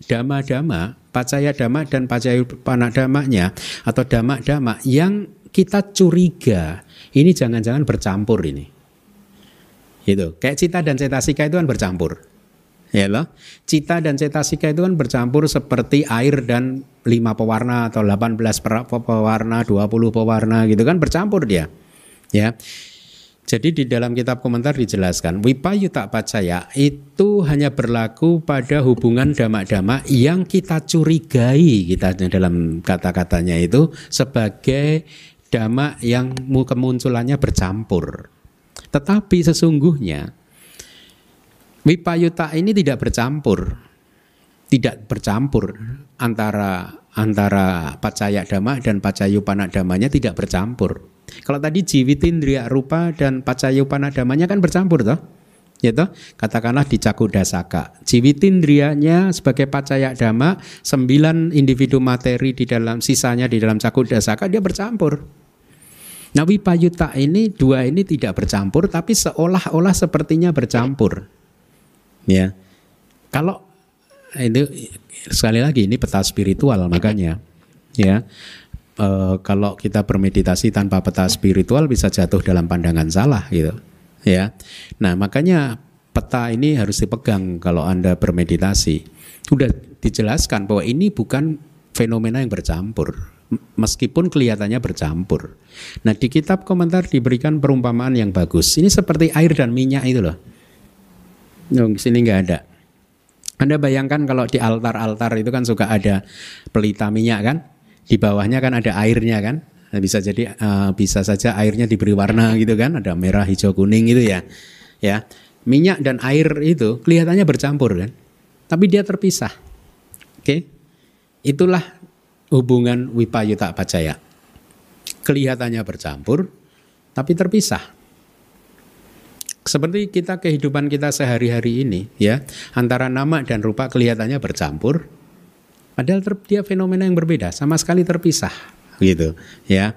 dama-dama pacaya dhamma dan pacaya panadhamanya atau dhamma-dhamma yang kita curiga ini jangan-jangan bercampur ini. Gitu. Kayak cita dan cetasika itu kan bercampur. Ya loh. Cita dan cetasika itu kan bercampur seperti air dan lima pewarna atau 18 pewarna, 20 pewarna gitu kan bercampur dia. Ya. Jadi di dalam kitab komentar dijelaskan Wipayuta Pacaya itu hanya berlaku pada hubungan damak-damak yang kita curigai kita dalam kata-katanya itu sebagai damak yang kemunculannya bercampur. Tetapi sesungguhnya Wipayuta ini tidak bercampur. Tidak bercampur antara antara pacaya dhamma dan pacayupana damanya tidak bercampur. Kalau tadi jiwitindriya rupa dan pacayupana damanya kan bercampur toh. Ya toh? Katakanlah di cakudasaka. Jiwitindriyanya sebagai pacaya dhamma, sembilan individu materi di dalam sisanya di dalam cakudasaka dia bercampur. Nah wipayuta ini dua ini tidak bercampur tapi seolah-olah sepertinya bercampur. Ya. Kalau itu sekali lagi ini peta spiritual makanya ya e, kalau kita bermeditasi tanpa peta spiritual bisa jatuh dalam pandangan salah gitu ya. Nah, makanya peta ini harus dipegang kalau Anda bermeditasi. Sudah dijelaskan bahwa ini bukan fenomena yang bercampur meskipun kelihatannya bercampur. Nah di kitab komentar diberikan perumpamaan yang bagus. Ini seperti air dan minyak itu loh. Oh, di sini nggak ada. Anda bayangkan kalau di altar-altar itu kan suka ada pelita minyak kan? Di bawahnya kan ada airnya kan? Nah, bisa jadi uh, bisa saja airnya diberi warna gitu kan? Ada merah, hijau, kuning gitu ya. Ya, minyak dan air itu kelihatannya bercampur kan? Tapi dia terpisah. Oke, okay? itulah hubungan wipayuta pacaya. Kelihatannya bercampur, tapi terpisah. Seperti kita kehidupan kita sehari-hari ini, ya antara nama dan rupa kelihatannya bercampur, padahal dia fenomena yang berbeda, sama sekali terpisah, gitu, ya.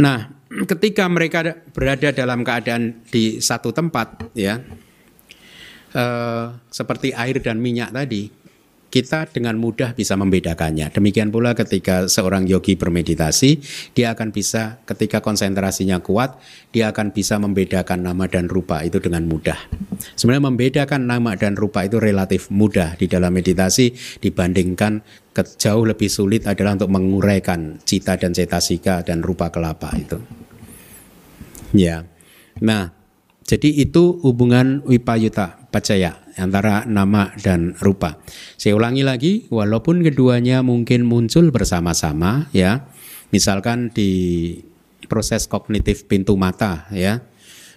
Nah, ketika mereka berada dalam keadaan di satu tempat, ya, eh, seperti air dan minyak tadi, kita dengan mudah bisa membedakannya. Demikian pula ketika seorang yogi bermeditasi, dia akan bisa ketika konsentrasinya kuat, dia akan bisa membedakan nama dan rupa itu dengan mudah. Sebenarnya membedakan nama dan rupa itu relatif mudah di dalam meditasi dibandingkan jauh lebih sulit adalah untuk menguraikan cita dan cetasika dan rupa kelapa itu. Ya. Nah, jadi itu hubungan wipayuta pacaya antara nama dan rupa. Saya ulangi lagi, walaupun keduanya mungkin muncul bersama-sama ya. Misalkan di proses kognitif pintu mata ya.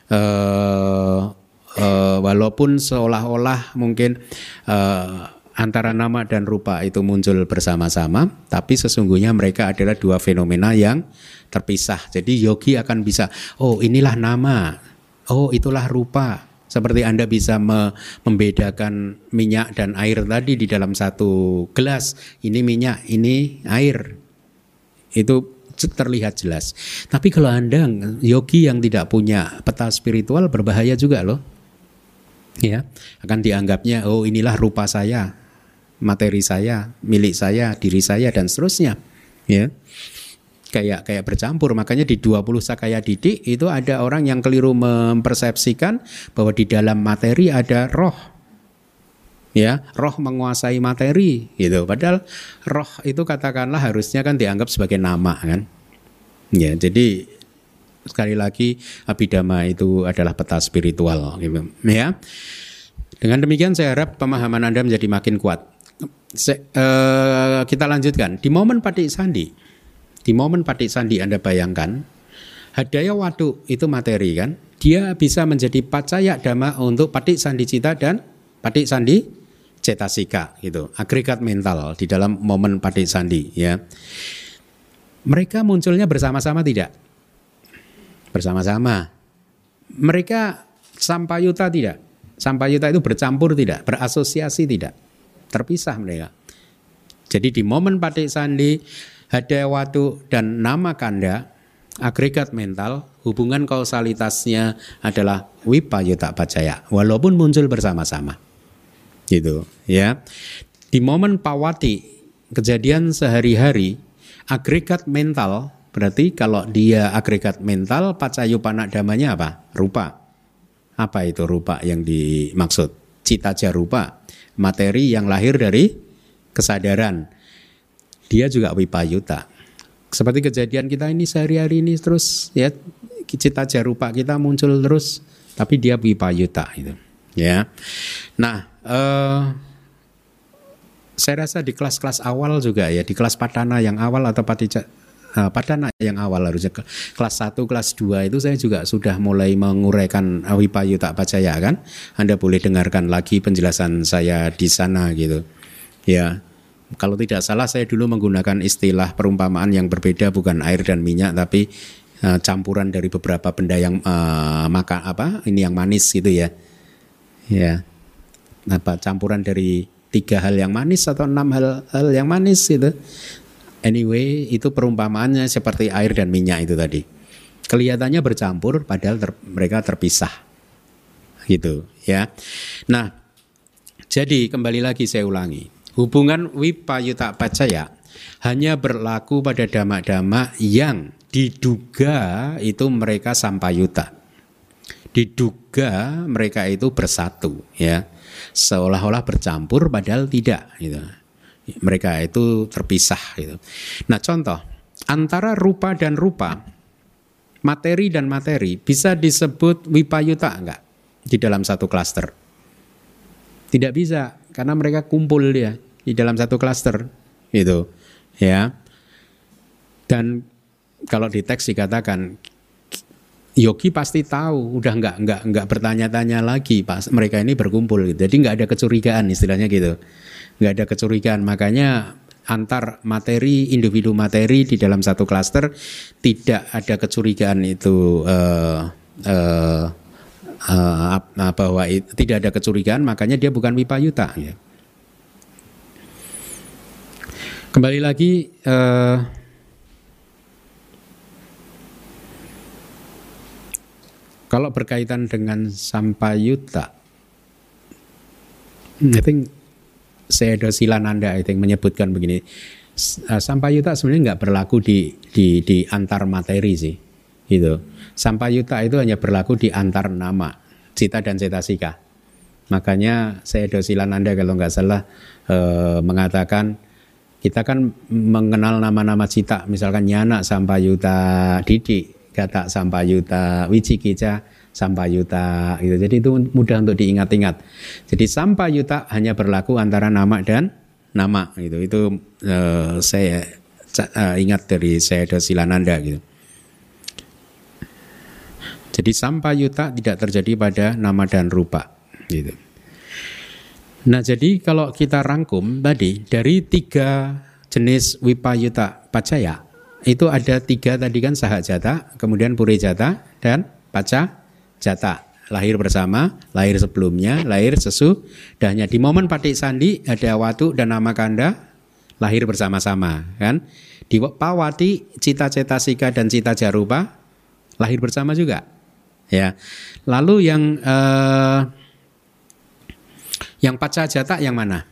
Uh, uh, walaupun seolah-olah mungkin uh, antara nama dan rupa itu muncul bersama-sama, tapi sesungguhnya mereka adalah dua fenomena yang terpisah. Jadi yogi akan bisa, oh inilah nama, oh itulah rupa, seperti Anda bisa me membedakan minyak dan air tadi di dalam satu gelas. Ini minyak, ini air. Itu terlihat jelas. Tapi kalau Anda yogi yang tidak punya peta spiritual berbahaya juga loh. Ya, akan dianggapnya oh inilah rupa saya, materi saya, milik saya, diri saya dan seterusnya. Ya kayak kayak bercampur. Makanya di 20 sakaya didik itu ada orang yang keliru mempersepsikan bahwa di dalam materi ada roh. Ya, roh menguasai materi gitu. Padahal roh itu katakanlah harusnya kan dianggap sebagai nama kan. Ya, jadi sekali lagi abidama itu adalah peta spiritual gitu. Ya. Dengan demikian saya harap pemahaman Anda menjadi makin kuat. Se, uh, kita lanjutkan di momen patik sandi di momen patik sandi Anda bayangkan, hadaya watu itu materi kan, dia bisa menjadi pacaya dhamma untuk patik sandi cita dan patik sandi cetasika gitu, agregat mental di dalam momen patik sandi ya. Mereka munculnya bersama-sama tidak? Bersama-sama. Mereka sampayuta tidak? Sampayuta itu bercampur tidak? Berasosiasi tidak? Terpisah mereka. Jadi di momen patik sandi Hadawatu dan nama kanda agregat mental hubungan kausalitasnya adalah wipayuta pacaya walaupun muncul bersama-sama. Gitu ya. Di momen pawati kejadian sehari-hari agregat mental berarti kalau dia agregat mental pacayupana damanya apa? Rupa. Apa itu rupa yang dimaksud? Cita jarupa materi yang lahir dari kesadaran dia juga wipayuta. Seperti kejadian kita ini sehari-hari ini terus ya cita jarupa kita muncul terus tapi dia wipayuta itu ya. Nah, eh, saya rasa di kelas-kelas awal juga ya, di kelas padana yang awal atau uh, padana yang awal harusnya kelas 1, kelas 2 itu saya juga sudah mulai menguraikan wipayuta pacaya kan. Anda boleh dengarkan lagi penjelasan saya di sana gitu. Ya, kalau tidak salah saya dulu menggunakan istilah perumpamaan yang berbeda bukan air dan minyak tapi uh, campuran dari beberapa benda yang uh, maka apa ini yang manis gitu ya. Ya. Apa campuran dari tiga hal yang manis atau enam hal hal yang manis gitu. Anyway, itu perumpamaannya seperti air dan minyak itu tadi. Kelihatannya bercampur padahal ter, mereka terpisah. Gitu ya. Nah, jadi kembali lagi saya ulangi. Hubungan wipayuta pacaya hanya berlaku pada dhamma-dhamma yang diduga itu mereka sampayuta. Diduga mereka itu bersatu ya. Seolah-olah bercampur padahal tidak gitu. Mereka itu terpisah gitu. Nah, contoh antara rupa dan rupa materi dan materi bisa disebut wipayuta enggak di dalam satu klaster? Tidak bisa karena mereka kumpul dia di dalam satu klaster itu ya. Dan kalau di teks dikatakan Yogi pasti tahu, udah nggak nggak nggak bertanya-tanya lagi pas mereka ini berkumpul gitu. Jadi nggak ada kecurigaan istilahnya gitu, nggak ada kecurigaan. Makanya antar materi individu materi di dalam satu klaster tidak ada kecurigaan itu uh, uh, uh, bahwa it, tidak ada kecurigaan makanya dia bukan wipayuta ya. Kembali lagi uh, kalau berkaitan dengan sampayuta I think ada Silananda itu yang menyebutkan begini. Eh, Sampayuta sebenarnya nggak berlaku di, di, di antar materi sih. Gitu. Sampayuta itu hanya berlaku di antar nama, cita dan cetasika. Makanya saya ada Silananda kalau nggak salah eh, mengatakan kita kan mengenal nama-nama cita, misalkan Nyana Sampayuta Didi, Gata Sampayuta Wicikica sampayuta gitu. Jadi itu mudah untuk diingat-ingat. Jadi sampayuta hanya berlaku antara nama dan nama gitu. Itu uh, saya uh, ingat dari saya Silananda gitu. Jadi sampayuta tidak terjadi pada nama dan rupa gitu. Nah jadi kalau kita rangkum tadi dari tiga jenis wipayuta pacaya itu ada tiga tadi kan sahajata, kemudian purejata dan paca jata lahir bersama, lahir sebelumnya, lahir sesudahnya. Di momen patik sandi ada watu dan nama kanda lahir bersama-sama kan. Di pawati cita-cita sika dan cita jarupa lahir bersama juga. Ya. Lalu yang eh, yang paca jata yang mana?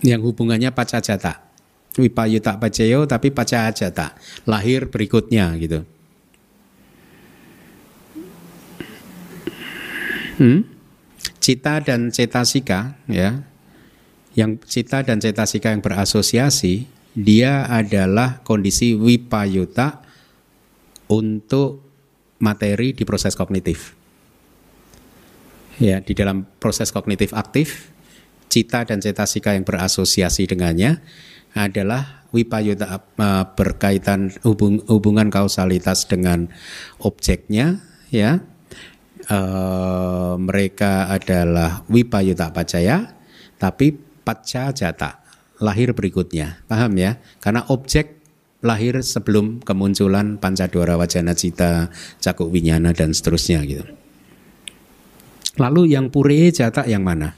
Yang hubungannya paca jata. Wipayuta paceyo tapi paca jata. Lahir berikutnya gitu. Hmm? Cita dan cetasika ya. Yang cita dan cetasika yang berasosiasi dia adalah kondisi wipayuta untuk materi di proses kognitif. Ya, di dalam proses kognitif aktif, cita dan cetasika yang berasosiasi dengannya adalah wipayuta uh, berkaitan hubung, hubungan kausalitas dengan objeknya ya uh, mereka adalah Wipayuta Pacaya, tapi Paca Jata, lahir berikutnya. Paham ya? Karena objek lahir sebelum kemunculan Pancadora Wajana Cita, Cakuk Winyana dan seterusnya gitu. Lalu yang Pure Jata yang mana?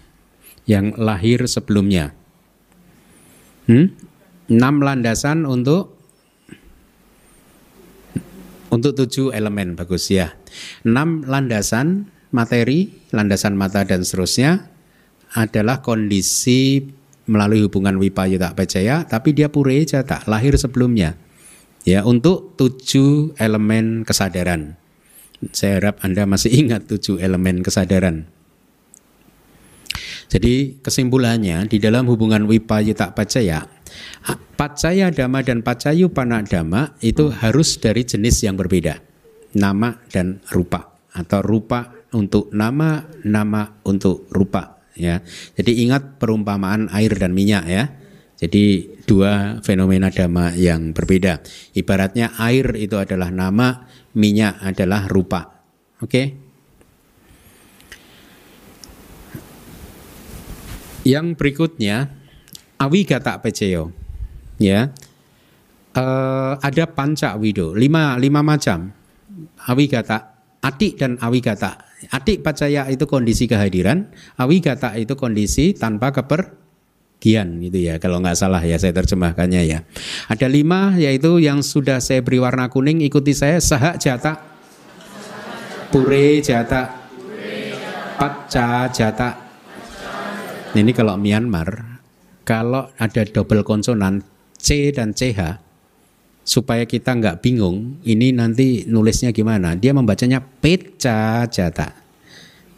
Yang lahir sebelumnya. Hmm? Enam landasan untuk untuk tujuh elemen bagus ya. Enam landasan materi, landasan mata dan seterusnya adalah kondisi melalui hubungan wipayuta pacaya, tapi dia pure jata, lahir sebelumnya. Ya, untuk tujuh elemen kesadaran. Saya harap Anda masih ingat tujuh elemen kesadaran. Jadi kesimpulannya di dalam hubungan wipayuta pacaya Pacaya dhamma dan pacayu dhamma itu harus dari jenis yang berbeda. Nama dan rupa atau rupa untuk nama, nama untuk rupa ya. Jadi ingat perumpamaan air dan minyak ya. Jadi dua fenomena dhamma yang berbeda. Ibaratnya air itu adalah nama, minyak adalah rupa. Oke? Okay? Yang berikutnya awigata peceyo ya uh, ada panca wido lima lima macam awigata atik dan awigata atik pacaya itu kondisi kehadiran awigata itu kondisi tanpa keper kepergian gitu ya kalau nggak salah ya saya terjemahkannya ya. Ada lima yaitu yang sudah saya beri warna kuning ikuti saya sahak jata pure jata paca jata ini kalau Myanmar kalau ada double konsonan C dan CH supaya kita nggak bingung ini nanti nulisnya gimana. Dia membacanya peca jata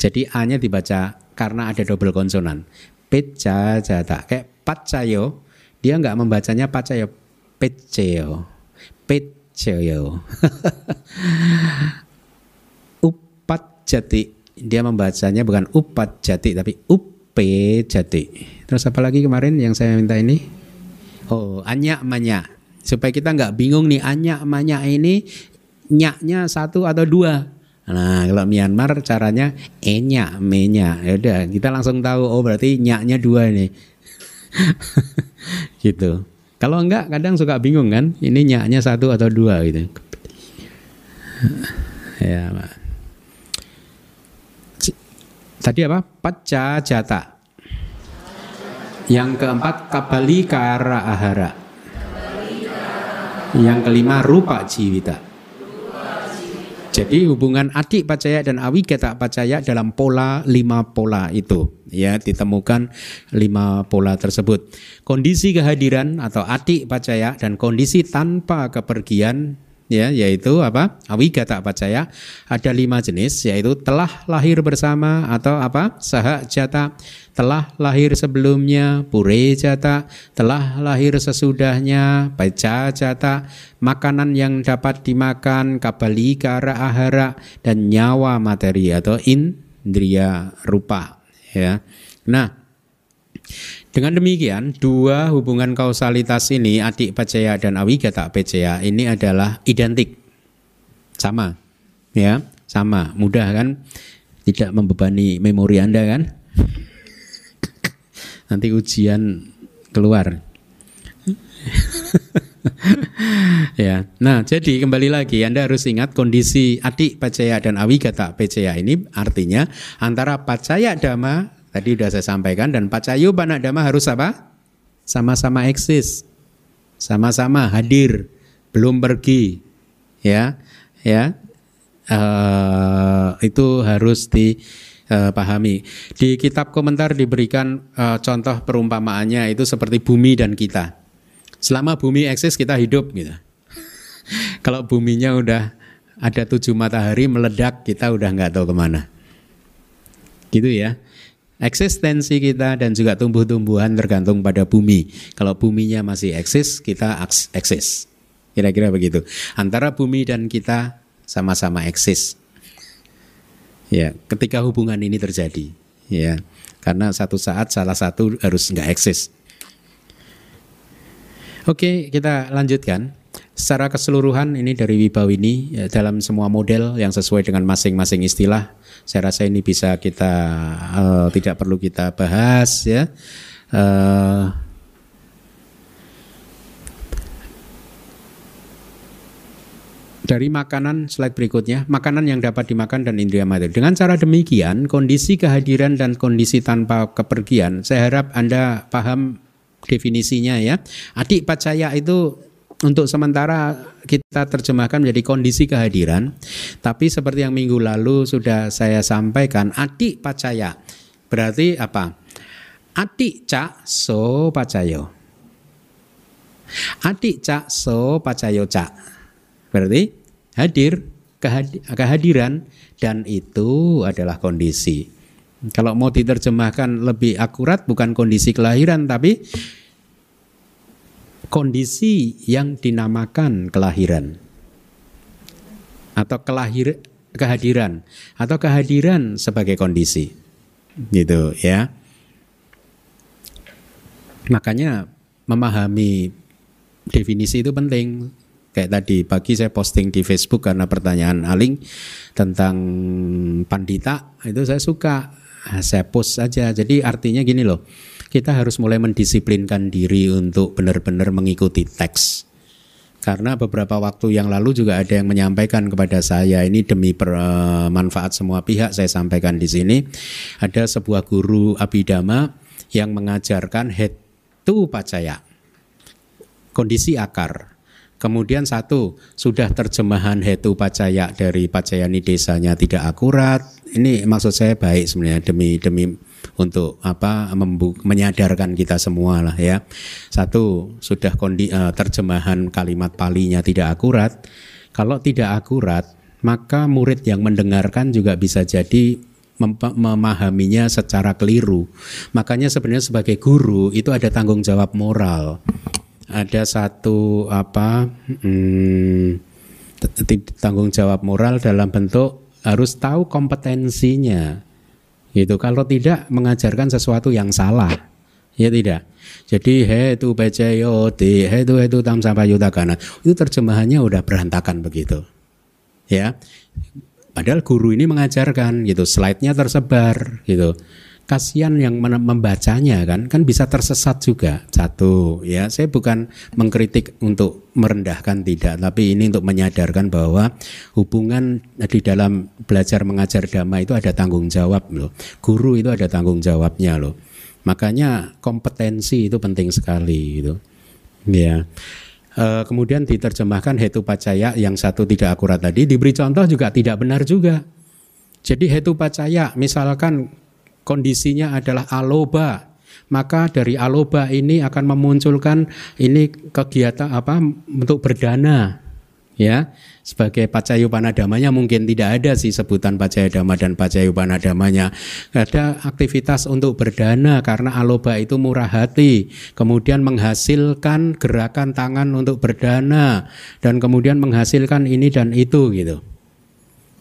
jadi A nya dibaca karena ada double konsonan peca jata kayak pacayo dia nggak membacanya pacayo peceo peceo upat jati dia membacanya bukan upat jati tapi upe jati terus apa lagi kemarin yang saya minta ini? Oh anyak manya supaya kita nggak bingung nih anyak manya ini nyaknya satu atau dua Nah, kalau Myanmar caranya enya, menya. Ya udah, kita langsung tahu oh berarti nyaknya dua ini. gitu. Kalau enggak kadang suka bingung kan, ini nyaknya satu atau dua gitu. ya, Pak. Tadi apa? Paca jata. Yang keempat kabali kara ahara. Yang kelima rupa jiwita. Jadi hubungan adik pacaya dan awi kata pacaya dalam pola lima pola itu ya ditemukan lima pola tersebut. Kondisi kehadiran atau adik pacaya dan kondisi tanpa kepergian ya yaitu apa? Awigata pacaya ada lima jenis yaitu telah lahir bersama atau apa? Saha jata telah lahir sebelumnya pure jata telah lahir sesudahnya baca jata makanan yang dapat dimakan kabali kara ahara dan nyawa materi atau indria rupa ya. Nah dengan demikian, dua hubungan kausalitas ini, adik pacaya dan awigata pacaya, ini adalah identik. Sama. Ya, sama. Mudah kan? Tidak membebani memori Anda kan? Nanti ujian keluar. ya. Nah, jadi kembali lagi Anda harus ingat kondisi adik pacaya dan awigata pacaya ini artinya antara pacaya dhamma Tadi sudah saya sampaikan dan pacayu panadama harus apa? Sama-sama eksis. Sama-sama hadir, belum pergi. Ya. Ya. Uh, itu harus dipahami. Di kitab komentar diberikan uh, contoh perumpamaannya itu seperti bumi dan kita. Selama bumi eksis kita hidup gitu. Kalau buminya udah ada tujuh matahari meledak kita udah nggak tahu ke mana. Gitu ya eksistensi kita dan juga tumbuh-tumbuhan tergantung pada bumi. Kalau buminya masih eksis, kita eksis. Kira-kira begitu. Antara bumi dan kita sama-sama eksis. Ya, ketika hubungan ini terjadi, ya, karena satu saat salah satu harus nggak eksis. Oke, kita lanjutkan. Secara keseluruhan ini dari Wibawini ya, dalam semua model yang sesuai dengan masing-masing istilah saya rasa ini bisa kita uh, tidak perlu kita bahas ya. Uh, dari makanan slide berikutnya, makanan yang dapat dimakan dan indera materi. Dengan cara demikian, kondisi kehadiran dan kondisi tanpa kepergian, saya harap Anda paham definisinya ya. Adik pacaya itu untuk sementara kita terjemahkan menjadi kondisi kehadiran. Tapi seperti yang minggu lalu sudah saya sampaikan, adik pacaya. Berarti apa? Adik cak so pacayo. Adik cak so pacayo cak. Berarti hadir, kehadiran, dan itu adalah kondisi. Kalau mau diterjemahkan lebih akurat bukan kondisi kelahiran tapi kondisi yang dinamakan kelahiran. Atau kelahir kehadiran. Atau kehadiran sebagai kondisi. Gitu ya. Makanya memahami definisi itu penting. Kayak tadi pagi saya posting di Facebook karena pertanyaan Aling tentang pandita. Itu saya suka. Saya post saja. Jadi artinya gini loh kita harus mulai mendisiplinkan diri untuk benar-benar mengikuti teks. Karena beberapa waktu yang lalu juga ada yang menyampaikan kepada saya ini demi bermanfaat semua pihak saya sampaikan di sini ada sebuah guru abidama yang mengajarkan head hetu pacaya. Kondisi akar. Kemudian satu, sudah terjemahan hetu pacaya dari pacayani desanya tidak akurat. Ini maksud saya baik sebenarnya demi demi untuk apa menyadarkan kita semua lah ya. Satu, sudah kondi, uh, terjemahan kalimat palinya tidak akurat. Kalau tidak akurat, maka murid yang mendengarkan juga bisa jadi memahaminya secara keliru. Makanya sebenarnya sebagai guru itu ada tanggung jawab moral ada satu apa hmm, tanggung jawab moral dalam bentuk harus tahu kompetensinya gitu. Kalau tidak mengajarkan sesuatu yang salah. Ya tidak? Jadi he itu di he itu itu tam sampai yudakana itu terjemahannya udah berantakan begitu. Ya. Padahal guru ini mengajarkan gitu. Slide-nya tersebar gitu kasihan yang membacanya kan kan bisa tersesat juga. Satu ya saya bukan mengkritik untuk merendahkan tidak tapi ini untuk menyadarkan bahwa hubungan di dalam belajar mengajar dhamma itu ada tanggung jawab loh. Guru itu ada tanggung jawabnya loh. Makanya kompetensi itu penting sekali gitu. Ya. E, kemudian diterjemahkan hetu pacaya yang satu tidak akurat tadi diberi contoh juga tidak benar juga. Jadi hetu pacaya misalkan kondisinya adalah aloba. Maka dari aloba ini akan memunculkan ini kegiatan apa untuk berdana ya. Sebagai pacayupanadamanya mungkin tidak ada sih sebutan pacayadama dan pacayupanadamanya. Ada aktivitas untuk berdana karena aloba itu murah hati kemudian menghasilkan gerakan tangan untuk berdana dan kemudian menghasilkan ini dan itu gitu.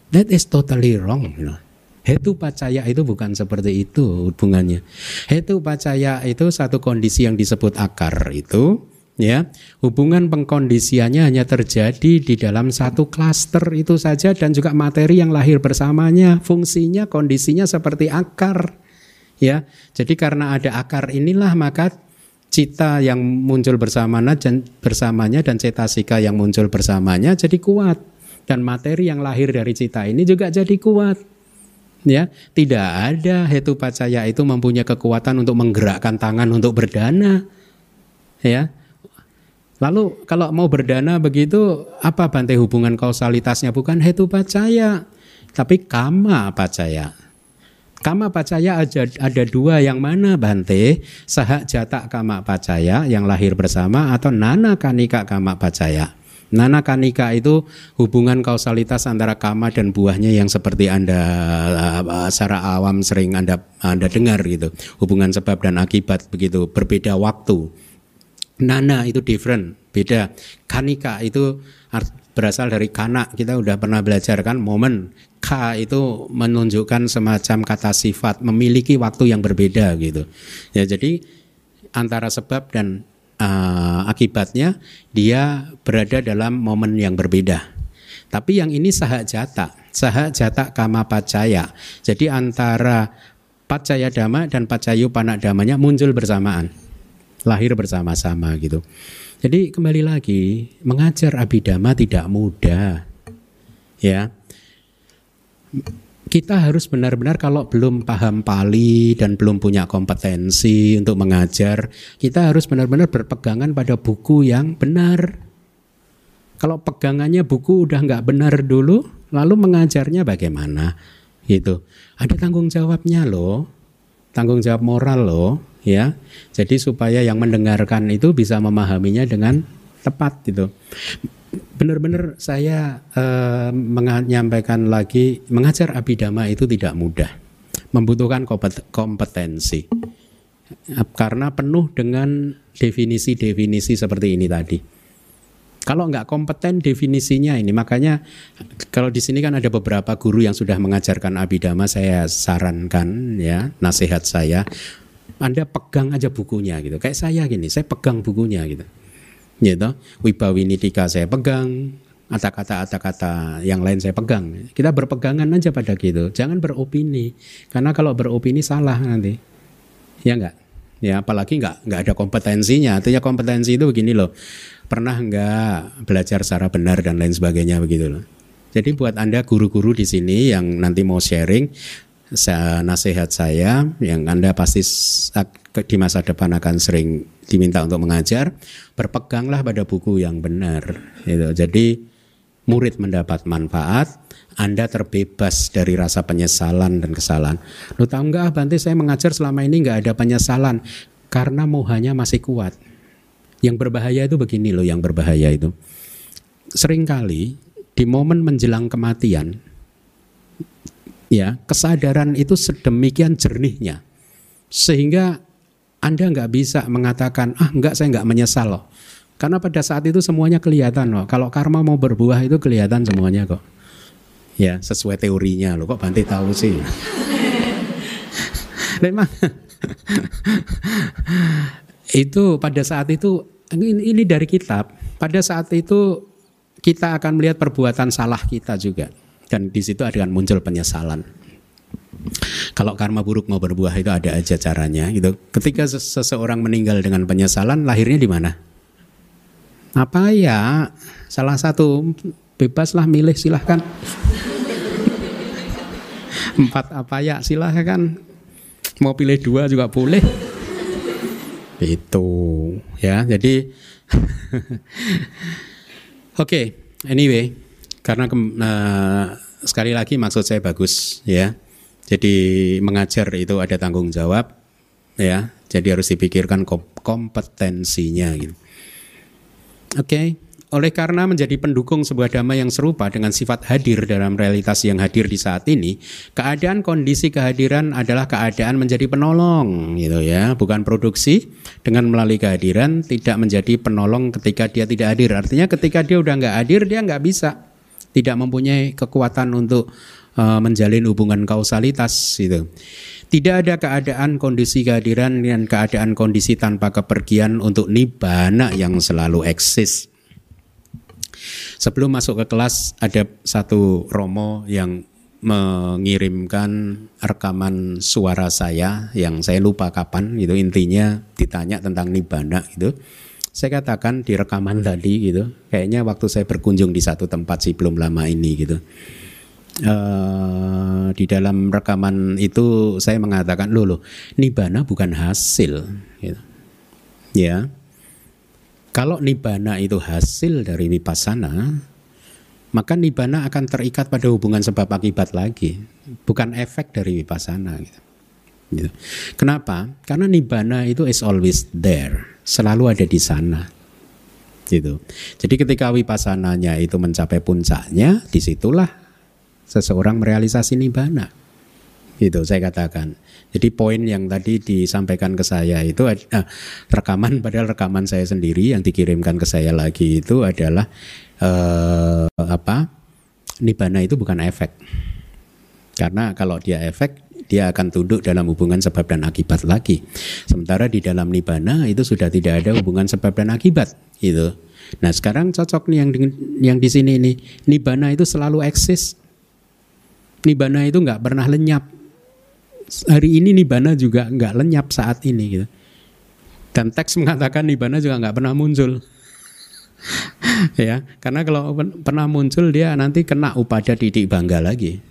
That is totally wrong you know. Hetu pacaya itu bukan seperti itu hubungannya. Hetu pacaya itu satu kondisi yang disebut akar itu ya. Hubungan pengkondisiannya hanya terjadi di dalam satu klaster itu saja dan juga materi yang lahir bersamanya. Fungsinya kondisinya seperti akar ya. Jadi karena ada akar inilah maka cita yang muncul bersamanya dan bersamanya dan cetasika yang muncul bersamanya jadi kuat. Dan materi yang lahir dari cita ini juga jadi kuat ya tidak ada hetu pacaya itu mempunyai kekuatan untuk menggerakkan tangan untuk berdana. Ya. Lalu kalau mau berdana begitu apa bantai hubungan kausalitasnya? Bukan hetu pacaya tapi kama pacaya Kama pacaya ada, ada dua. Yang mana Bante Sahak jatak kama pacaya yang lahir bersama atau nana kanika kama pacaya Nana kanika itu hubungan kausalitas antara kama dan buahnya yang seperti Anda secara awam sering Anda Anda dengar gitu. Hubungan sebab dan akibat begitu, berbeda waktu. Nana itu different, beda. Kanika itu berasal dari kana. Kita udah pernah belajar kan momen. Ka itu menunjukkan semacam kata sifat, memiliki waktu yang berbeda gitu. Ya jadi antara sebab dan uh, akibatnya dia berada dalam momen yang berbeda. Tapi yang ini sahak jata, sahak jata kama pacaya. Jadi antara pacaya dhamma dan pacayu panak damanya muncul bersamaan, lahir bersama-sama gitu. Jadi kembali lagi mengajar abidama tidak mudah, ya kita harus benar-benar kalau belum paham Pali dan belum punya kompetensi untuk mengajar, kita harus benar-benar berpegangan pada buku yang benar. Kalau pegangannya buku udah nggak benar dulu, lalu mengajarnya bagaimana? Gitu. Ada tanggung jawabnya loh, tanggung jawab moral loh, ya. Jadi supaya yang mendengarkan itu bisa memahaminya dengan tepat gitu benar-benar saya uh, menyampaikan lagi mengajar abidama itu tidak mudah, membutuhkan kompetensi karena penuh dengan definisi-definisi seperti ini tadi. Kalau nggak kompeten definisinya ini, makanya kalau di sini kan ada beberapa guru yang sudah mengajarkan abidama, saya sarankan ya nasihat saya, Anda pegang aja bukunya gitu. Kayak saya gini, saya pegang bukunya gitu gitu. Wibawinitika saya pegang, kata-kata kata-kata yang lain saya pegang. Kita berpegangan aja pada gitu. Jangan beropini. Karena kalau beropini salah nanti. Ya enggak? Ya apalagi enggak enggak ada kompetensinya. Artinya kompetensi itu begini loh. Pernah enggak belajar secara benar dan lain sebagainya begitu loh. Jadi buat Anda guru-guru di sini yang nanti mau sharing nasihat saya yang Anda pasti di masa depan akan sering diminta untuk mengajar, berpeganglah pada buku yang benar. Gitu. Jadi murid mendapat manfaat, Anda terbebas dari rasa penyesalan dan kesalahan. Lu tahu nggak, Bante saya mengajar selama ini nggak ada penyesalan karena mohanya masih kuat. Yang berbahaya itu begini loh, yang berbahaya itu. Seringkali di momen menjelang kematian, ya kesadaran itu sedemikian jernihnya. Sehingga anda nggak bisa mengatakan ah nggak saya nggak menyesal loh. Karena pada saat itu semuanya kelihatan loh. Kalau karma mau berbuah itu kelihatan semuanya kok. Ya sesuai teorinya loh. Kok Banti tahu sih? Memang. Itu pada saat itu ini, ini dari kitab. Pada saat itu kita akan melihat perbuatan salah kita juga dan di situ akan muncul penyesalan. Kalau karma buruk mau berbuah itu ada aja caranya gitu. Ketika seseorang meninggal dengan penyesalan, lahirnya di mana? Apa ya? Salah satu bebaslah milih silahkan. Empat apa ya silahkan. Mau pilih dua juga boleh. Itu ya. Jadi Oke, okay, anyway, karena uh, sekali lagi maksud saya bagus ya. Jadi mengajar itu ada tanggung jawab ya. Jadi harus dipikirkan kompetensinya gitu. Oke. Okay. Oleh karena menjadi pendukung sebuah damai yang serupa dengan sifat hadir dalam realitas yang hadir di saat ini, keadaan kondisi kehadiran adalah keadaan menjadi penolong, gitu ya, bukan produksi. Dengan melalui kehadiran tidak menjadi penolong ketika dia tidak hadir. Artinya ketika dia udah nggak hadir dia nggak bisa tidak mempunyai kekuatan untuk uh, menjalin hubungan kausalitas itu. Tidak ada keadaan kondisi kehadiran dan keadaan kondisi tanpa kepergian untuk nibana yang selalu eksis. Sebelum masuk ke kelas ada satu romo yang mengirimkan rekaman suara saya yang saya lupa kapan gitu intinya ditanya tentang nibana gitu saya katakan di rekaman tadi gitu, kayaknya waktu saya berkunjung di satu tempat sih belum lama ini gitu. Uh, di dalam rekaman itu saya mengatakan loh loh nibana bukan hasil gitu. ya kalau nibana itu hasil dari vipassana maka nibana akan terikat pada hubungan sebab akibat lagi bukan efek dari vipassana gitu. gitu. kenapa karena nibana itu is always there selalu ada di sana. Gitu. Jadi ketika wipassananya itu mencapai puncaknya, di situlah seseorang merealisasi nibbana. Gitu saya katakan. Jadi poin yang tadi disampaikan ke saya itu eh, rekaman padahal rekaman saya sendiri yang dikirimkan ke saya lagi itu adalah eh, apa? Nibbana itu bukan efek. Karena kalau dia efek dia akan tunduk dalam hubungan sebab dan akibat lagi. Sementara di dalam nibana itu sudah tidak ada hubungan sebab dan akibat itu. Nah sekarang cocok nih yang di, yang di sini ini nibana itu selalu eksis. Nibana itu nggak pernah lenyap. Hari ini nibana juga nggak lenyap saat ini gitu. Dan teks mengatakan nibana juga nggak pernah muncul. ya, karena kalau pernah muncul dia nanti kena upada didik bangga lagi.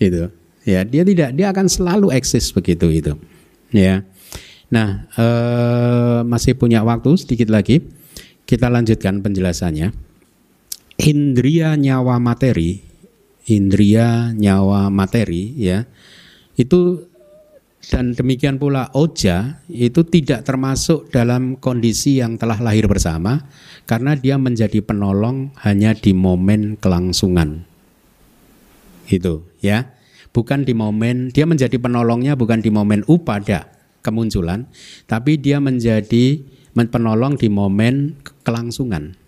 Gitu. Ya, dia tidak, dia akan selalu eksis begitu itu. Ya. Nah, eh, masih punya waktu sedikit lagi. Kita lanjutkan penjelasannya. Indria nyawa materi, indria nyawa materi ya. Itu dan demikian pula oja itu tidak termasuk dalam kondisi yang telah lahir bersama karena dia menjadi penolong hanya di momen kelangsungan. Itu ya bukan di momen dia menjadi penolongnya bukan di momen upada kemunculan, tapi dia menjadi penolong di momen kelangsungan.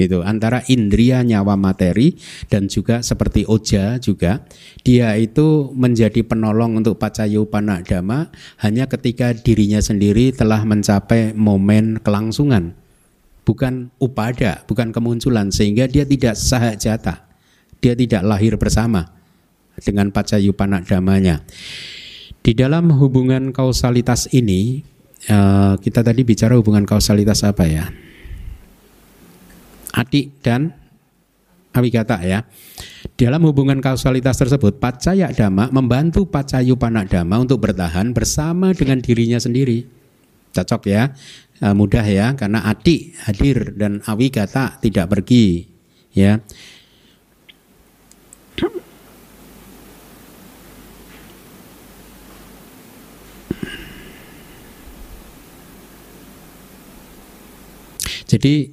Gitu, antara indria nyawa materi dan juga seperti oja juga dia itu menjadi penolong untuk pacayupana dhamma hanya ketika dirinya sendiri telah mencapai momen kelangsungan bukan upada bukan kemunculan sehingga dia tidak sahajata dia tidak lahir bersama dengan pacayupana damanya. Di dalam hubungan kausalitas ini, eh, kita tadi bicara hubungan kausalitas apa ya? Adik dan awigata ya. Dalam hubungan kausalitas tersebut, pacaya dhamma membantu pacayu panak dhamma untuk bertahan bersama dengan dirinya sendiri. Cocok ya, e, mudah ya, karena adik hadir dan awigata tidak pergi. Ya, Jadi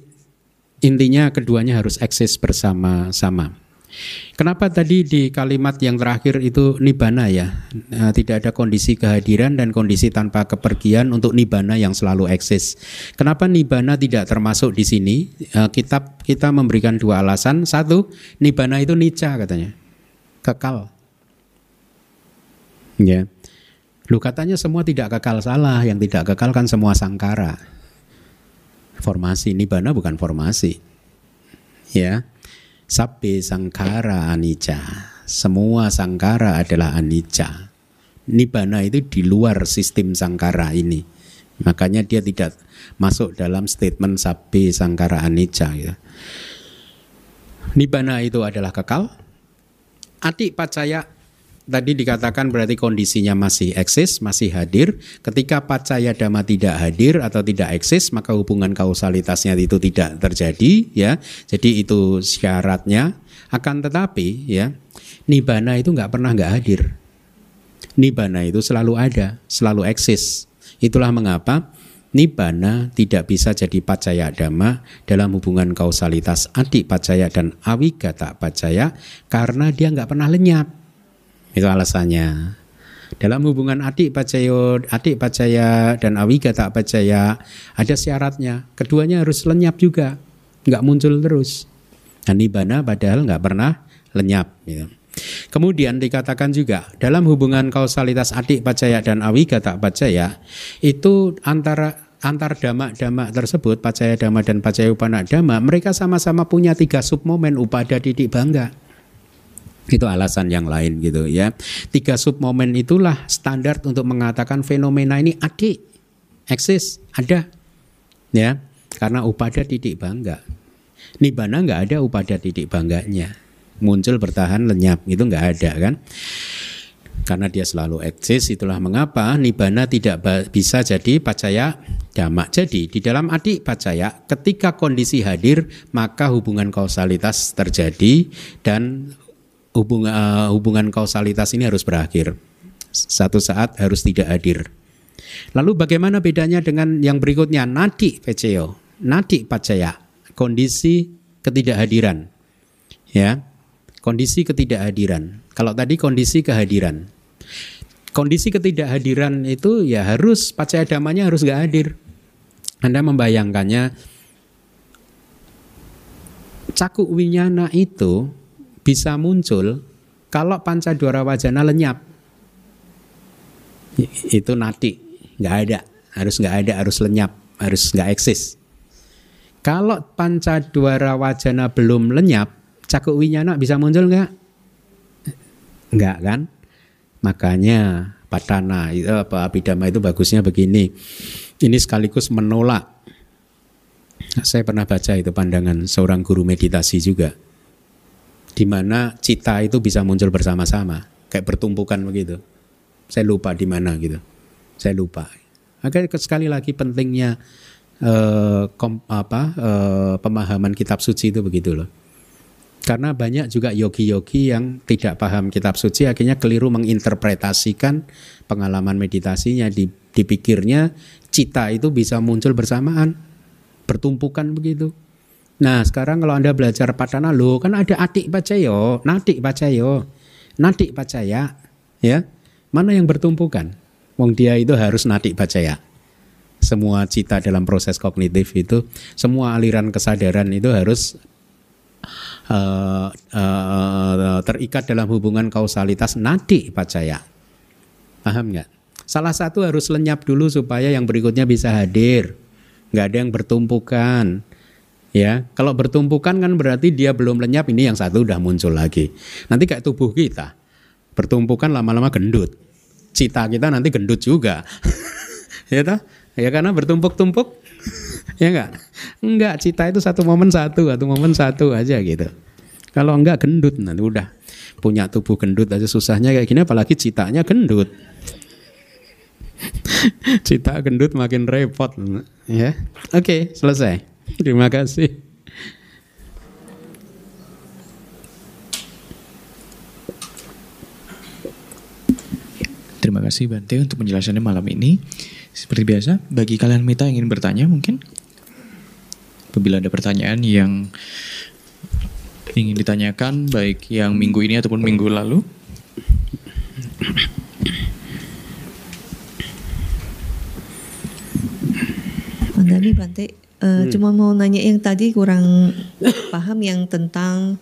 intinya keduanya harus eksis bersama-sama. Kenapa tadi di kalimat yang terakhir itu nibana ya? Nah, tidak ada kondisi kehadiran dan kondisi tanpa kepergian untuk nibana yang selalu eksis. Kenapa nibana tidak termasuk di sini? Uh, kitab kita memberikan dua alasan. Satu, nibana itu nica katanya. Kekal. Ya. Lu katanya semua tidak kekal salah, yang tidak kekal kan semua sangkara formasi nibana bukan formasi. Ya. Sabbe sangkara anicca. Semua sangkara adalah anicca. Nibana itu di luar sistem sangkara ini. Makanya dia tidak masuk dalam statement sabbe sangkara anicca ya. nibana itu adalah kekal. Atik pacaya tadi dikatakan berarti kondisinya masih eksis, masih hadir. Ketika pacaya dhamma tidak hadir atau tidak eksis, maka hubungan kausalitasnya itu tidak terjadi, ya. Jadi itu syaratnya. Akan tetapi, ya, nibana itu nggak pernah nggak hadir. Nibana itu selalu ada, selalu eksis. Itulah mengapa Nibbana tidak bisa jadi pacaya dhamma dalam hubungan kausalitas adik pacaya dan awigata pacaya karena dia nggak pernah lenyap. Itu alasannya. Dalam hubungan adik pacayo, adik pacaya dan awiga tak pacaya ada syaratnya. Keduanya harus lenyap juga, nggak muncul terus. Dan nibana padahal nggak pernah lenyap. Gitu. Kemudian dikatakan juga dalam hubungan kausalitas adik pacaya dan awiga tak pacaya itu antara antar dama-dama tersebut pacaya dama dan pacaya upana dama mereka sama-sama punya tiga submomen upada didik bangga itu alasan yang lain gitu ya. Tiga submomen itulah standar untuk mengatakan fenomena ini adik eksis ada ya. Karena upada titik bangga. Nibana nggak ada upada titik bangganya. Muncul bertahan lenyap itu nggak ada kan? Karena dia selalu eksis itulah mengapa nibana tidak bisa jadi pacaya damak jadi. Di dalam adik pacaya ketika kondisi hadir maka hubungan kausalitas terjadi dan hubungan, uh, hubungan kausalitas ini harus berakhir. Satu saat harus tidak hadir. Lalu bagaimana bedanya dengan yang berikutnya nadi peceo, nadi pacaya, kondisi ketidakhadiran. Ya. Kondisi ketidakhadiran. Kalau tadi kondisi kehadiran. Kondisi ketidakhadiran itu ya harus pacaya damanya harus gak hadir. Anda membayangkannya cakuk winyana itu bisa muncul kalau panca dua wajana lenyap. Itu nati, nggak ada, harus nggak ada, harus lenyap, harus nggak eksis. Kalau panca dua wajana belum lenyap, cakuk winyana bisa muncul nggak? Nggak kan? Makanya patana itu apa abidama itu bagusnya begini. Ini sekaligus menolak. Saya pernah baca itu pandangan seorang guru meditasi juga di mana cita itu bisa muncul bersama-sama, kayak bertumpukan begitu. Saya lupa di mana gitu. Saya lupa. Agar sekali lagi pentingnya eh, kom, apa eh, pemahaman kitab suci itu begitu loh. Karena banyak juga yogi-yogi yang tidak paham kitab suci akhirnya keliru menginterpretasikan pengalaman meditasinya dipikirnya cita itu bisa muncul bersamaan bertumpukan begitu Nah sekarang kalau Anda belajar padana lo kan ada adik pacayo, nadik pacayo, nadik pacaya, ya mana yang bertumpukan? Wong dia itu harus nadik pacaya. Semua cita dalam proses kognitif itu, semua aliran kesadaran itu harus uh, uh, terikat dalam hubungan kausalitas nadik pacaya. Paham nggak? Salah satu harus lenyap dulu supaya yang berikutnya bisa hadir. Nggak ada yang bertumpukan. Ya, kalau bertumpukan kan berarti dia belum lenyap, ini yang satu udah muncul lagi. Nanti kayak tubuh kita, bertumpukan lama-lama gendut. Cita kita nanti gendut juga. ya toh? Ya karena bertumpuk-tumpuk. ya enggak? Enggak, cita itu satu momen satu, satu momen satu aja gitu. Kalau enggak gendut nanti udah punya tubuh gendut aja susahnya kayak gini apalagi citanya gendut. Cita gendut makin repot ya. Oke, selesai. Terima kasih. Terima kasih Bante untuk penjelasannya malam ini. Seperti biasa, bagi kalian mita yang ingin bertanya mungkin apabila ada pertanyaan yang ingin ditanyakan baik yang minggu ini ataupun minggu lalu. Bante, uh, hmm. cuma mau nanya yang tadi kurang paham yang tentang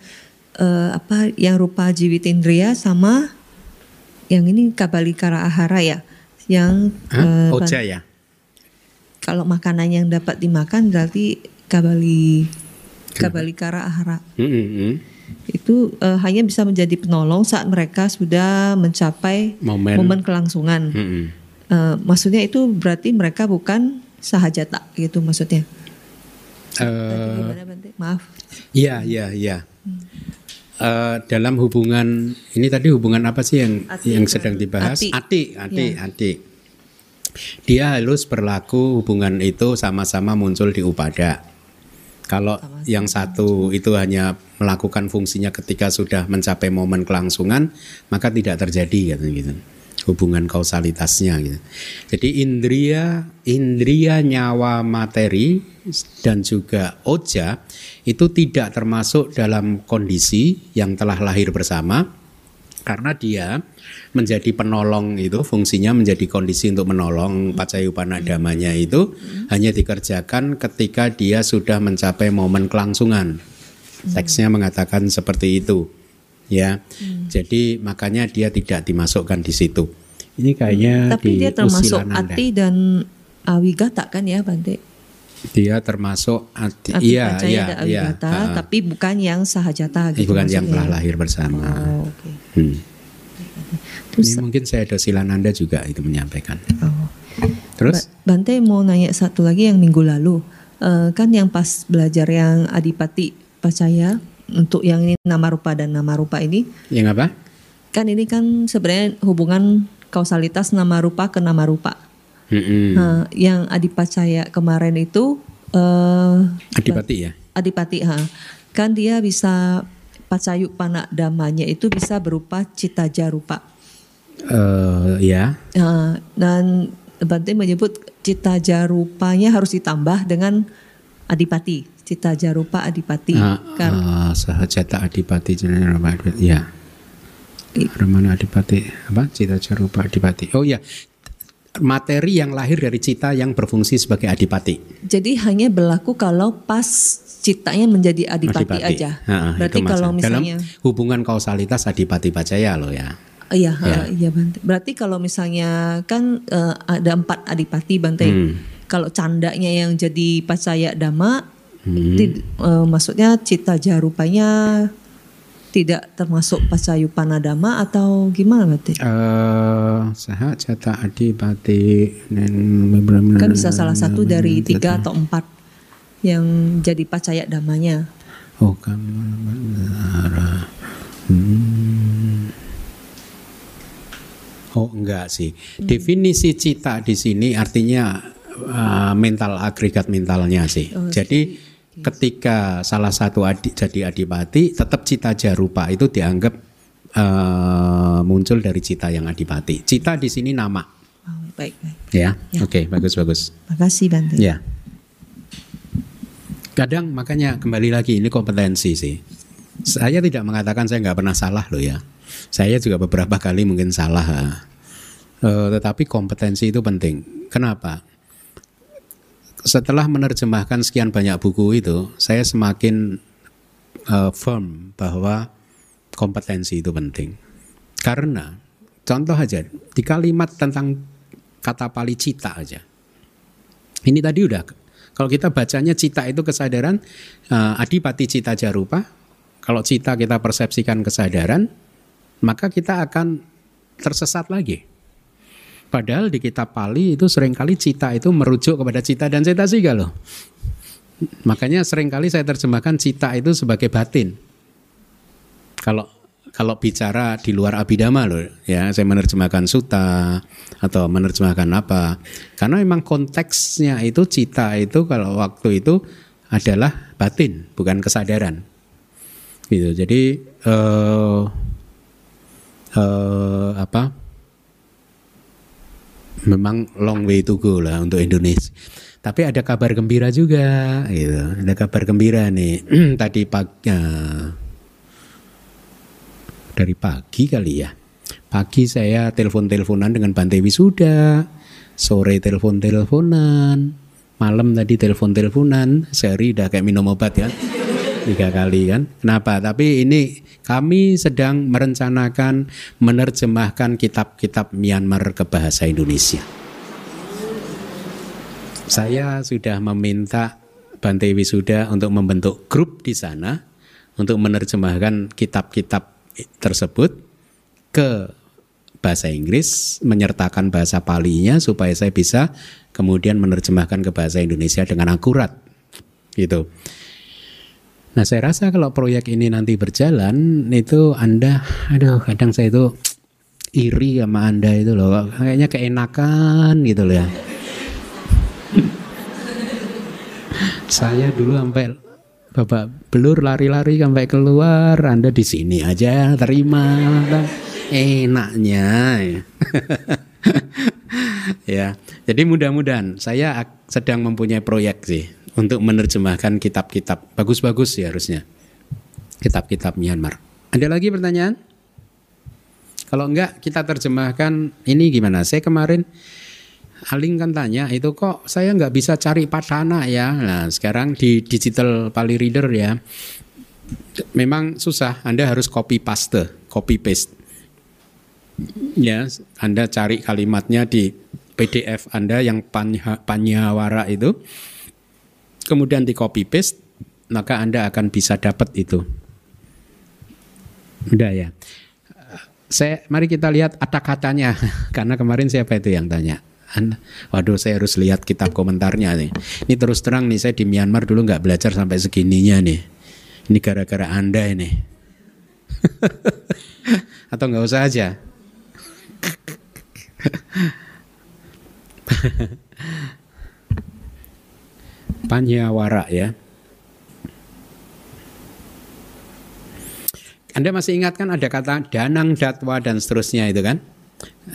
uh, apa yang rupa jiwitindria sama yang ini kabalikara ahara ya, yang uh, oja ya. Kalau makanan yang dapat dimakan berarti kabali kabalikara ahara. Hmm, hmm, hmm. Itu uh, hanya bisa menjadi penolong saat mereka sudah mencapai momen, momen kelangsungan. Hmm, hmm. Uh, maksudnya itu berarti mereka bukan sahajata gitu maksudnya. Uh, Maaf. Iya, iya, iya. Hmm. Uh, dalam hubungan ini tadi hubungan apa sih yang ati, yang sedang dibahas? Ati, ati, ati. Ya. ati. Dia harus berlaku hubungan itu sama-sama muncul di upada. Kalau sama -sama. yang satu itu hanya melakukan fungsinya ketika sudah mencapai momen kelangsungan, maka tidak terjadi gitu. gitu hubungan kausalitasnya gitu. Jadi indria indria nyawa materi dan juga oja itu tidak termasuk dalam kondisi yang telah lahir bersama karena dia menjadi penolong itu fungsinya menjadi kondisi untuk menolong pacayupanadamanya itu hmm. hanya dikerjakan ketika dia sudah mencapai momen kelangsungan. Teksnya mengatakan seperti itu ya. Hmm. Jadi makanya dia tidak dimasukkan di situ. Ini kayaknya Tapi di dia termasuk Ati dan Awigata kan ya Bante? Dia termasuk Ati, Ati iya, iya, dan Awigata, iya, uh, tapi bukan yang Sahajata gitu. Bukan yang telah lahir bersama. Oh, okay. hmm. Terus, Ini mungkin saya ada Silananda juga itu menyampaikan. Oh. Terus? Bante mau nanya satu lagi yang minggu lalu. Uh, kan yang pas belajar yang Adipati percaya untuk yang ini nama rupa dan nama rupa ini. Yang apa? Kan ini kan sebenarnya hubungan kausalitas nama rupa ke nama rupa. Mm-hmm. Nah, yang adipacaya kemarin itu uh, adipati ya. Adipati, ha. Kan dia bisa pacayu panak damanya itu bisa berupa cita jarupa. Uh, ya. Uh, dan Bante menyebut cita jarupanya harus ditambah dengan adipati cita jarupa adipati uh, kan uh, sahajata adipati ya Ramana adipati apa cita jarupa adipati oh ya materi yang lahir dari cita yang berfungsi sebagai adipati jadi hanya berlaku kalau pas citanya menjadi adipati, adipati. aja ha, berarti kalau misalnya dalam hubungan kausalitas adipati bacaya loh ya Iya, ya. iya Bante. Berarti kalau misalnya kan uh, ada empat adipati Bante. Hmm. Kalau candanya yang jadi pacaya dama Hmm. Tid, uh, maksudnya cita jarupanya tidak termasuk pasayu panadama atau gimana berarti? Uh, saha cata adipati kan bisa salah satu dari tiga atau empat yang jadi pacaya damanya. Oh kan hmm. Oh enggak sih. Hmm. Definisi cita di sini artinya uh, mental agregat mentalnya sih. Oh, Jadi ketika salah satu adik jadi adipati tetap cita jarupa itu dianggap uh, muncul dari cita yang adipati. Cita di sini nama. Oh, baik, baik. Ya, ya. oke, okay, bagus bagus. Makasih Bante. Ya. Kadang makanya kembali lagi ini kompetensi sih. Saya tidak mengatakan saya nggak pernah salah loh ya. Saya juga beberapa kali mungkin salah. Uh, tetapi kompetensi itu penting. Kenapa? Setelah menerjemahkan sekian banyak buku itu, saya semakin uh, firm bahwa kompetensi itu penting. Karena contoh aja di kalimat tentang kata pali cita aja. Ini tadi udah kalau kita bacanya cita itu kesadaran uh, adipati cita jarupa. Kalau cita kita persepsikan kesadaran, maka kita akan tersesat lagi. Padahal di kitab Pali itu sering kali cita itu merujuk kepada cita dan cita sih loh. Makanya sering kali saya terjemahkan cita itu sebagai batin. Kalau kalau bicara di luar abidama loh ya saya menerjemahkan suta atau menerjemahkan apa karena memang konteksnya itu cita itu kalau waktu itu adalah batin bukan kesadaran gitu jadi uh, uh, apa memang long way to go lah untuk Indonesia tapi ada kabar gembira juga gitu ada kabar gembira nih tadi pagi uh, dari pagi kali ya. Pagi saya telepon-teleponan dengan Bante Wisuda, sore telepon-teleponan, malam tadi telepon-teleponan, sehari udah kayak minum obat ya. Tiga kali kan. Kenapa? Tapi ini kami sedang merencanakan menerjemahkan kitab-kitab Myanmar ke bahasa Indonesia. Saya sudah meminta Bante Wisuda untuk membentuk grup di sana untuk menerjemahkan kitab-kitab tersebut ke bahasa Inggris menyertakan bahasa Palinya supaya saya bisa kemudian menerjemahkan ke bahasa Indonesia dengan akurat gitu. Nah saya rasa kalau proyek ini nanti berjalan itu Anda, aduh kadang saya itu iri sama Anda itu loh, kayaknya keenakan gitu loh ya. saya dulu sampai Bapak belur lari-lari sampai keluar, Anda di sini aja terima. Enaknya. ya. Jadi mudah-mudahan saya sedang mempunyai proyek sih untuk menerjemahkan kitab-kitab bagus-bagus sih harusnya. Kitab-kitab Myanmar. Ada lagi pertanyaan? Kalau enggak kita terjemahkan ini gimana? Saya kemarin Aling kan tanya itu kok saya nggak bisa cari padana ya. Nah sekarang di digital Pali Reader ya, memang susah. Anda harus copy paste, copy paste. Ya, Anda cari kalimatnya di PDF Anda yang panya, panyawara itu, kemudian di copy paste, maka Anda akan bisa dapat itu. Udah ya. Saya mari kita lihat ada katanya karena kemarin siapa itu yang tanya. Waduh saya harus lihat kitab komentarnya nih. Ini terus terang nih saya di Myanmar dulu nggak belajar sampai segininya nih. Ini gara-gara anda ini. Atau nggak usah aja. Panyawara ya. Anda masih ingat kan ada kata danang datwa dan seterusnya itu kan?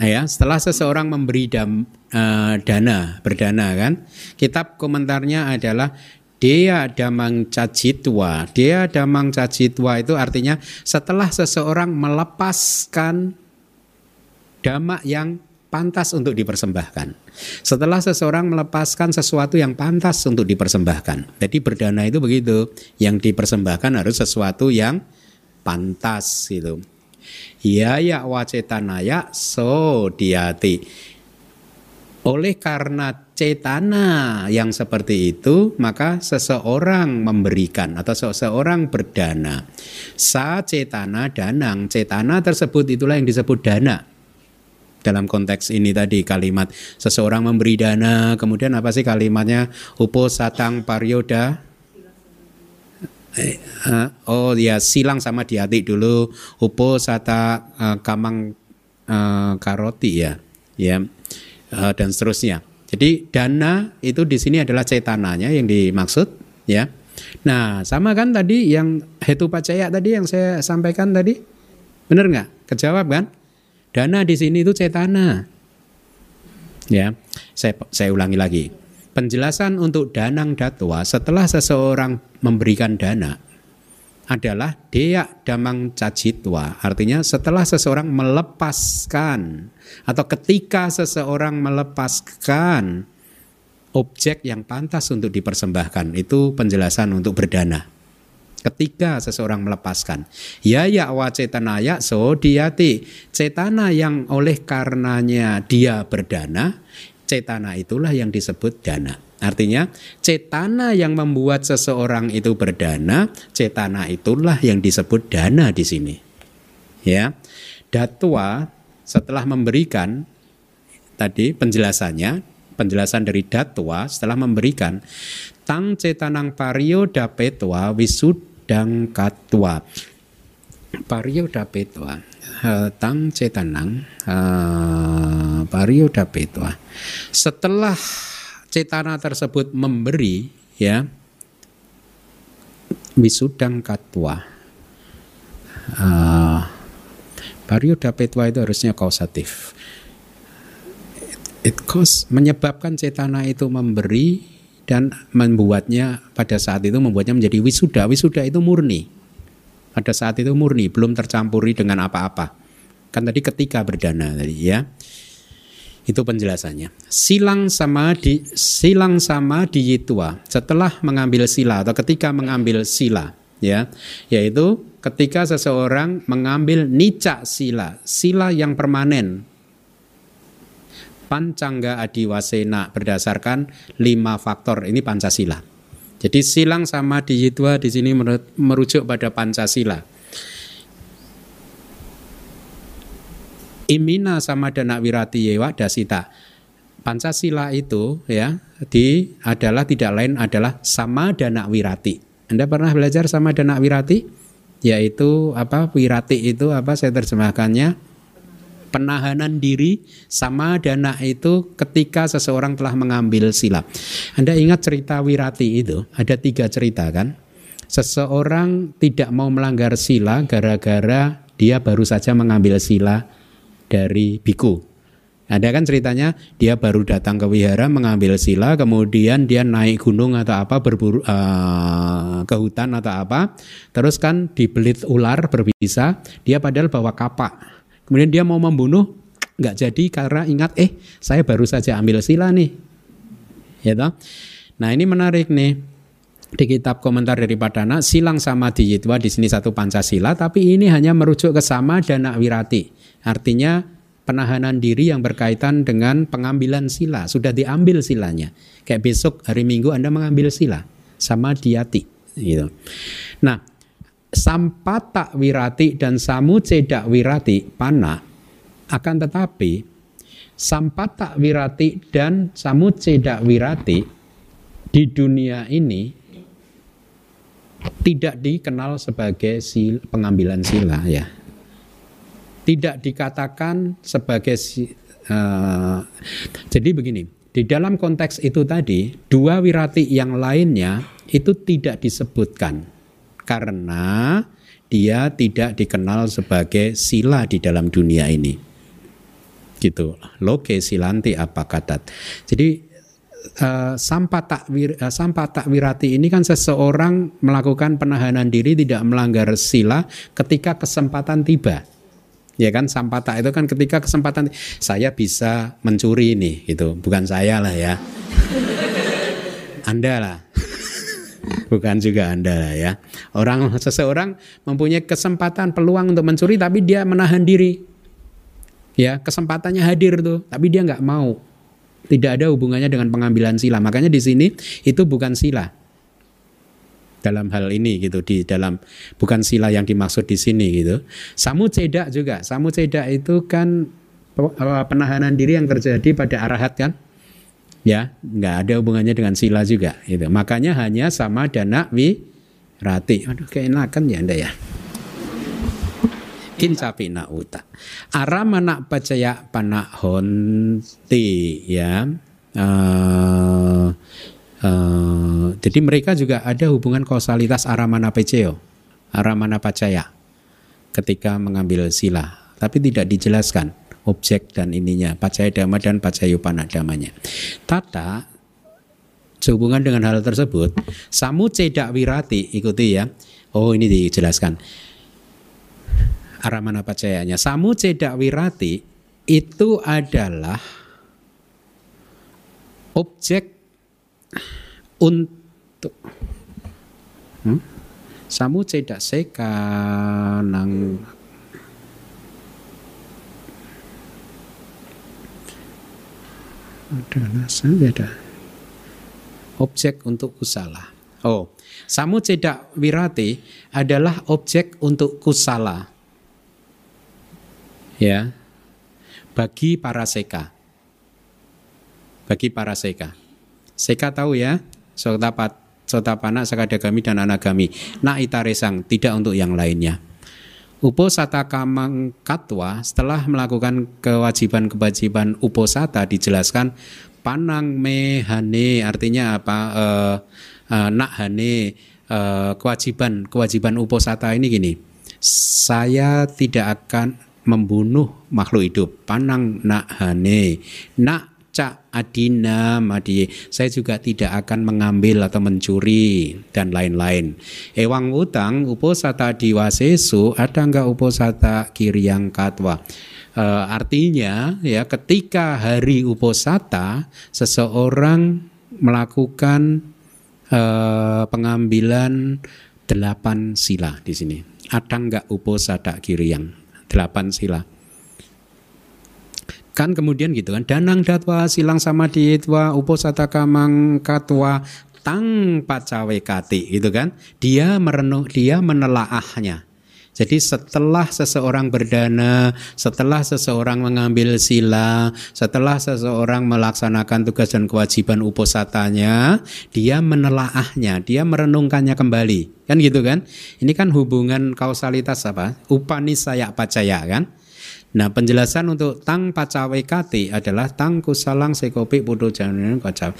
ya setelah seseorang memberi dam, uh, dana berdana kan kitab komentarnya adalah dia damang cacitwa dia damang cacitwa itu artinya setelah seseorang melepaskan dama yang pantas untuk dipersembahkan. Setelah seseorang melepaskan sesuatu yang pantas untuk dipersembahkan. Jadi berdana itu begitu. Yang dipersembahkan harus sesuatu yang pantas gitu. Ya ya wacetanaya so diati. Oleh karena cetana yang seperti itu, maka seseorang memberikan atau seseorang berdana. Sa cetana danang, cetana tersebut itulah yang disebut dana. Dalam konteks ini tadi kalimat seseorang memberi dana, kemudian apa sih kalimatnya? Upo satang paryoda uh, oh ya silang sama diati dulu. Upo sata uh, kamang uh, karoti ya ya uh, dan seterusnya. Jadi dana itu di sini adalah cetananya yang dimaksud ya. Nah sama kan tadi yang hetu pacaya tadi yang saya sampaikan tadi? Benar nggak? Kejawab kan dana di sini itu cetana ya saya saya ulangi lagi Penjelasan untuk danang datwa setelah seseorang memberikan dana adalah dea damang cacitwa. Artinya setelah seseorang melepaskan atau ketika seseorang melepaskan objek yang pantas untuk dipersembahkan itu penjelasan untuk berdana. Ketika seseorang melepaskan, ya ya wa cetanaya so diati cetana yang oleh karenanya dia berdana cetana itulah yang disebut dana. Artinya cetana yang membuat seseorang itu berdana, cetana itulah yang disebut dana di sini. Ya. Datwa setelah memberikan tadi penjelasannya, penjelasan dari datwa setelah memberikan tang cetanang pario dapetwa wisudang katwa. Pario dapetwa tang cetanang uh, pario dapetwa setelah cetana tersebut memberi ya wisudang katwa uh, pario dapetwa itu harusnya kausatif it cause menyebabkan cetana itu memberi dan membuatnya pada saat itu membuatnya menjadi wisuda. Wisuda itu murni. Pada saat itu murni, belum tercampuri dengan apa-apa. Kan tadi ketika berdana tadi ya. Itu penjelasannya. Silang sama di silang sama di yitua. Setelah mengambil sila atau ketika mengambil sila ya, yaitu ketika seseorang mengambil nica sila, sila yang permanen, pancangga adiwasena berdasarkan lima faktor ini Pancasila. Jadi silang sama dijitwa di sini merujuk pada Pancasila. Imina sama dana wirati yewa dasita. Pancasila itu ya di adalah tidak lain adalah sama dana wirati. Anda pernah belajar sama dana wirati? Yaitu apa wirati itu apa saya terjemahkannya penahanan diri sama dana itu ketika seseorang telah mengambil sila. Anda ingat cerita Wirati itu? Ada tiga cerita kan? Seseorang tidak mau melanggar sila gara-gara dia baru saja mengambil sila dari biku. Ada kan ceritanya dia baru datang ke wihara mengambil sila, kemudian dia naik gunung atau apa berburu uh, ke hutan atau apa, terus kan dibelit ular berbisa, dia padahal bawa kapak Kemudian dia mau membunuh nggak jadi karena ingat eh saya baru saja ambil sila nih. Ya toh? Nah, ini menarik nih. Di kitab komentar dari Padana, silang sama diyitwa di sini satu Pancasila, tapi ini hanya merujuk ke sama dana wirati. Artinya penahanan diri yang berkaitan dengan pengambilan sila. Sudah diambil silanya. Kayak besok hari Minggu Anda mengambil sila sama diati gitu. Nah, sampata wirati dan samuceda wirati pana akan tetapi sampata wirati dan samuceda wirati di dunia ini tidak dikenal sebagai sil, pengambilan sila ya. Tidak dikatakan sebagai uh, jadi begini di dalam konteks itu tadi dua wirati yang lainnya itu tidak disebutkan karena dia tidak dikenal sebagai sila di dalam dunia ini. Gitu. Loke silanti apa katat. Jadi Uh, sampah tak wir, uh, sampah tak wirati ini kan seseorang melakukan penahanan diri tidak melanggar sila ketika kesempatan tiba ya kan sampah tak itu kan ketika kesempatan saya bisa mencuri nih gitu bukan saya lah ya anda lah bukan juga Anda ya. Orang seseorang mempunyai kesempatan peluang untuk mencuri tapi dia menahan diri. Ya, kesempatannya hadir tuh, tapi dia nggak mau. Tidak ada hubungannya dengan pengambilan sila. Makanya di sini itu bukan sila. Dalam hal ini gitu di dalam bukan sila yang dimaksud di sini gitu. Samu cedak juga. Samu cedak itu kan penahanan diri yang terjadi pada arahat kan ya nggak ada hubungannya dengan sila juga itu makanya hanya sama dana wi rati aduh keenakan ya anda ya. Kincapina uta. Aramana pacaya honti ya. Uh, uh, jadi mereka juga ada hubungan kausalitas aramana peceo aramana pacaya ketika mengambil sila. Tapi tidak dijelaskan objek dan ininya, pacaya dhamma dan pacayupana damanya. Tata sehubungan dengan hal tersebut, samu cedak wirati ikuti ya. Oh ini dijelaskan. Aramana pacayanya. Samu cedak wirati itu adalah objek untuk hmm? samu cedak seka nang ada nasa ada. Objek untuk kusala. Oh samu cedak wirati adalah objek untuk kusala. Ya. Bagi para seka. Bagi para seka. Seka tahu ya? Sotapat sotapana sakadagami dan anagami. Na itaresang tidak untuk yang lainnya Uposata kamang katwa setelah melakukan kewajiban-kewajiban uposata dijelaskan panang mehane artinya apa uh, uh, nakhane uh, kewajiban kewajiban uposata ini gini saya tidak akan membunuh makhluk hidup. Panang nakhane. Nak cak adina madi. Saya juga tidak akan mengambil atau mencuri dan lain-lain. Ewang utang uposata diwasesu ada enggak uposata yang katwa? E, artinya ya ketika hari uposata seseorang melakukan e, pengambilan delapan sila di sini. Ada enggak uposata yang delapan sila kan kemudian gitu kan danang datwa silang sama dietwa uposata kamang katwa tang pacawe kati gitu kan dia merenung dia menelaahnya jadi setelah seseorang berdana, setelah seseorang mengambil sila, setelah seseorang melaksanakan tugas dan kewajiban uposatanya, dia menelaahnya, dia merenungkannya kembali. Kan gitu kan? Ini kan hubungan kausalitas apa? Upanisaya pacaya kan? Nah penjelasan untuk tang pacawe kati adalah tang kusalang sekopi putu janin pacawe.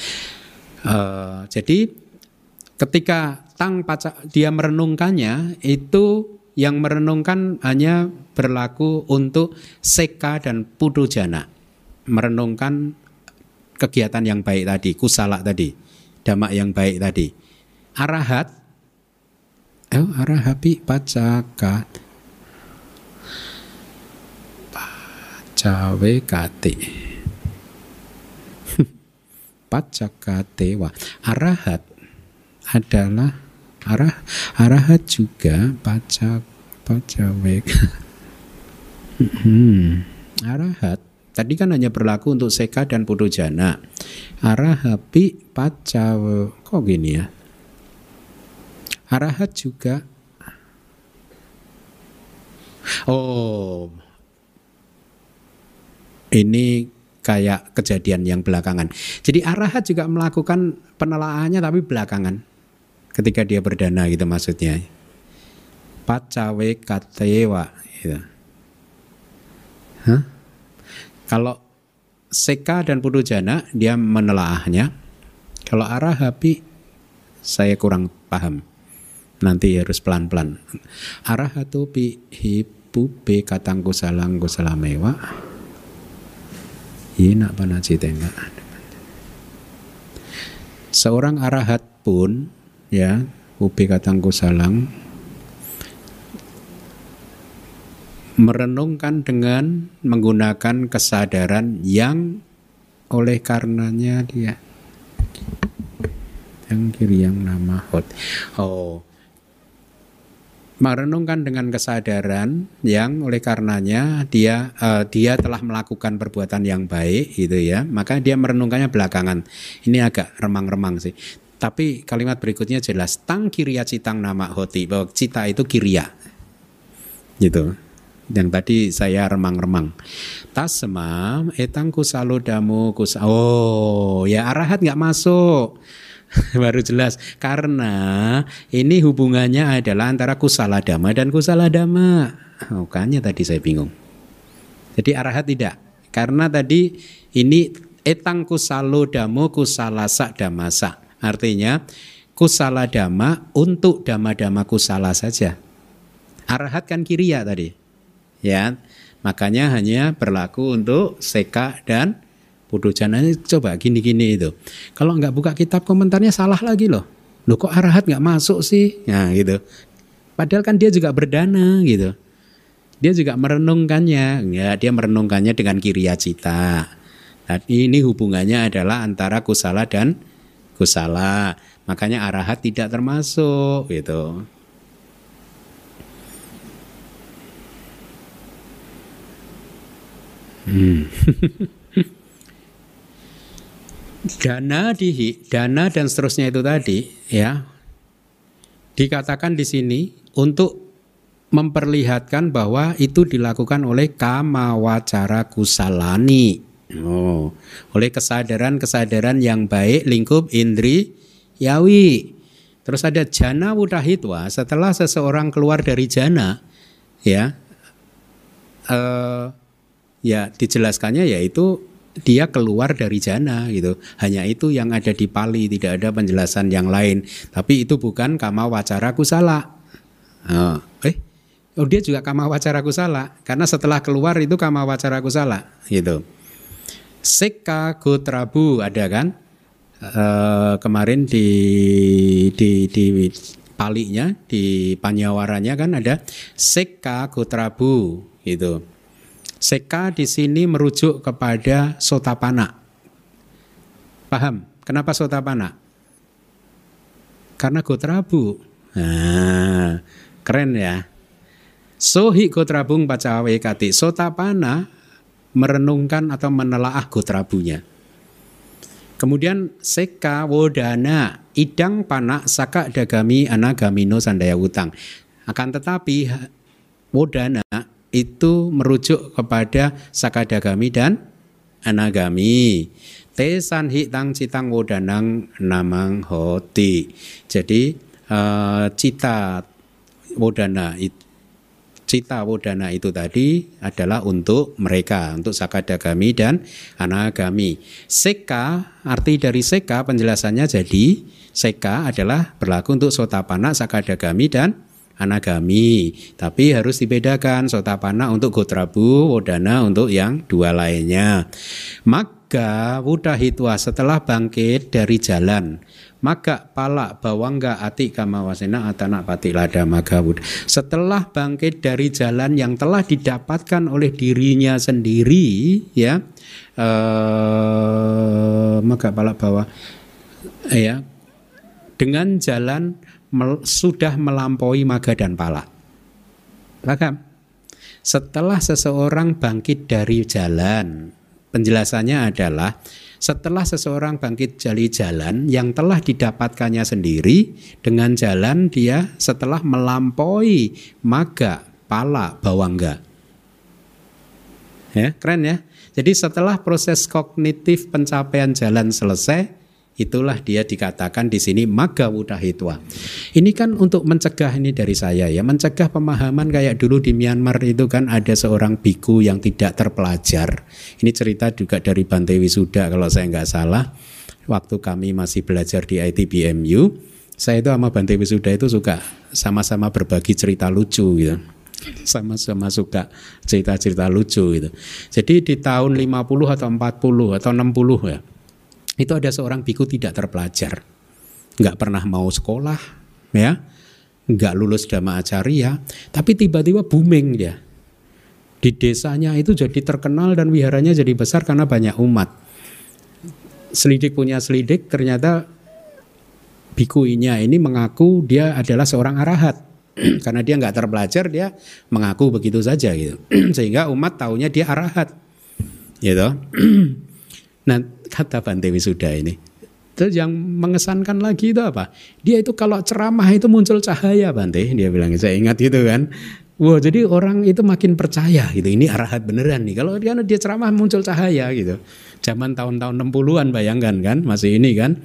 Uh, jadi ketika tang paca dia merenungkannya itu yang merenungkan hanya berlaku untuk seka dan putu jana. Merenungkan kegiatan yang baik tadi kusala tadi damak yang baik tadi. Arahat oh arahapi pacakat cawe kate. Pacakatewa arahat adalah arah arahat juga pacak pacawe hmm. arahat tadi kan hanya berlaku untuk seka dan pudojana arahapi pacawe kok gini ya? Arahat juga. Oh ini kayak kejadian yang belakangan. Jadi Arahat juga melakukan penelaahannya tapi belakangan. Ketika dia berdana gitu maksudnya. Pacawe katewa gitu. Hah? Kalau Seka dan Pudujana dia menelaahnya. Kalau Arahapi saya kurang paham. Nanti harus pelan-pelan. Arahatu pi hipu be katang kusalang kusalamewa Ina panacitenga. Seorang arahat pun ya upi katangku salang merenungkan dengan menggunakan kesadaran yang oleh karenanya dia yang kiri yang nama hot oh merenungkan dengan kesadaran yang oleh karenanya dia uh, dia telah melakukan perbuatan yang baik gitu ya. Maka dia merenungkannya belakangan. Ini agak remang-remang sih. Tapi kalimat berikutnya jelas tang kiria citang nama hoti. Bahwa cita itu kiria. Gitu. Yang tadi saya remang-remang. Tasma etang kusalo damu kus oh ya arahat nggak masuk baru jelas karena ini hubungannya adalah antara kusala dama dan kusala dama. Makanya tadi saya bingung. Jadi arahat tidak. Karena tadi ini etang kusalo damo kusalasa damasa. Artinya kusala dama untuk dama-dama kusala saja. Arahat kan kiriya tadi. Ya. Makanya hanya berlaku untuk seka dan Putu ini coba gini-gini itu. Kalau nggak buka kitab komentarnya salah lagi loh. Loh kok arahat nggak masuk sih? Nah gitu. Padahal kan dia juga berdana gitu. Dia juga merenungkannya. Ya, dia merenungkannya dengan kiriya cita. Nah, ini hubungannya adalah antara kusala dan kusala. Makanya arahat tidak termasuk gitu. Hmm. dana dihi, dana dan seterusnya itu tadi ya dikatakan di sini untuk memperlihatkan bahwa itu dilakukan oleh kama wacara kusalani. Oh, oleh kesadaran-kesadaran yang baik lingkup indri yawi. Terus ada jana wudahitwa setelah seseorang keluar dari jana ya uh, ya dijelaskannya yaitu dia keluar dari jana gitu. Hanya itu yang ada di Pali, tidak ada penjelasan yang lain. Tapi itu bukan kama wacara kusala. Uh, eh, oh dia juga kama wacara kusala karena setelah keluar itu kama wacara kusala gitu. Seka Gotrabu ada kan? Uh, kemarin di di di palinya di panyawaranya kan ada Seka Gotrabu gitu. Seka di sini merujuk kepada sotapana. Paham? Kenapa sotapana? Karena Gotrabu. Nah, keren ya. Sohi Gotrabung pacawe kati. Sotapana merenungkan atau menelaah Gotrabunya. Kemudian seka wodana idang panak saka dagami anagamino sandaya utang. Akan tetapi wodana itu merujuk kepada sakadagami dan anagami. Tesan hitang citang wodanang namang hoti. Jadi uh, cita wodana itu cita wodana itu tadi adalah untuk mereka, untuk sakadagami dan anagami. Seka, arti dari seka penjelasannya jadi seka adalah berlaku untuk sotapana, sakadagami dan anagami. Tapi harus dibedakan sotapana untuk gotrabu, wodana untuk yang dua lainnya. Maka wudahitwa setelah bangkit dari jalan maka pala bawangga ati kamawasena atana pati lada maga setelah bangkit dari jalan yang telah didapatkan oleh dirinya sendiri ya eh, maka pala bawah ya dengan jalan mel, sudah melampaui maga dan pala. Maka setelah seseorang bangkit dari jalan, penjelasannya adalah setelah seseorang bangkit dari jalan yang telah didapatkannya sendiri dengan jalan dia setelah melampaui maga, pala, bawangga. Ya, keren ya. Jadi setelah proses kognitif pencapaian jalan selesai, Itulah dia dikatakan di sini maga hitwa. Ini kan untuk mencegah ini dari saya ya, mencegah pemahaman kayak dulu di Myanmar itu kan ada seorang biku yang tidak terpelajar. Ini cerita juga dari Bante Wisuda kalau saya nggak salah. Waktu kami masih belajar di ITBMU, saya itu sama Bante Wisuda itu suka sama-sama berbagi cerita lucu gitu sama-sama suka cerita-cerita lucu gitu. Jadi di tahun 50 atau 40 atau 60 ya itu ada seorang biku tidak terpelajar, nggak pernah mau sekolah, ya, nggak lulus dhamma acarya, tapi tiba-tiba booming dia. Di desanya itu jadi terkenal dan wiharanya jadi besar karena banyak umat. Selidik punya selidik, ternyata bikuinya ini mengaku dia adalah seorang arahat. karena dia nggak terpelajar, dia mengaku begitu saja gitu. Sehingga umat taunya dia arahat. Gitu. nah, kata Bante Wisuda ini. Terus yang mengesankan lagi itu apa? Dia itu kalau ceramah itu muncul cahaya Bante, dia bilang. Saya ingat itu kan. Wah, jadi orang itu makin percaya gitu. Ini arahat beneran nih. Kalau dia, dia ceramah muncul cahaya gitu. Zaman tahun-tahun 60-an bayangkan kan, masih ini kan.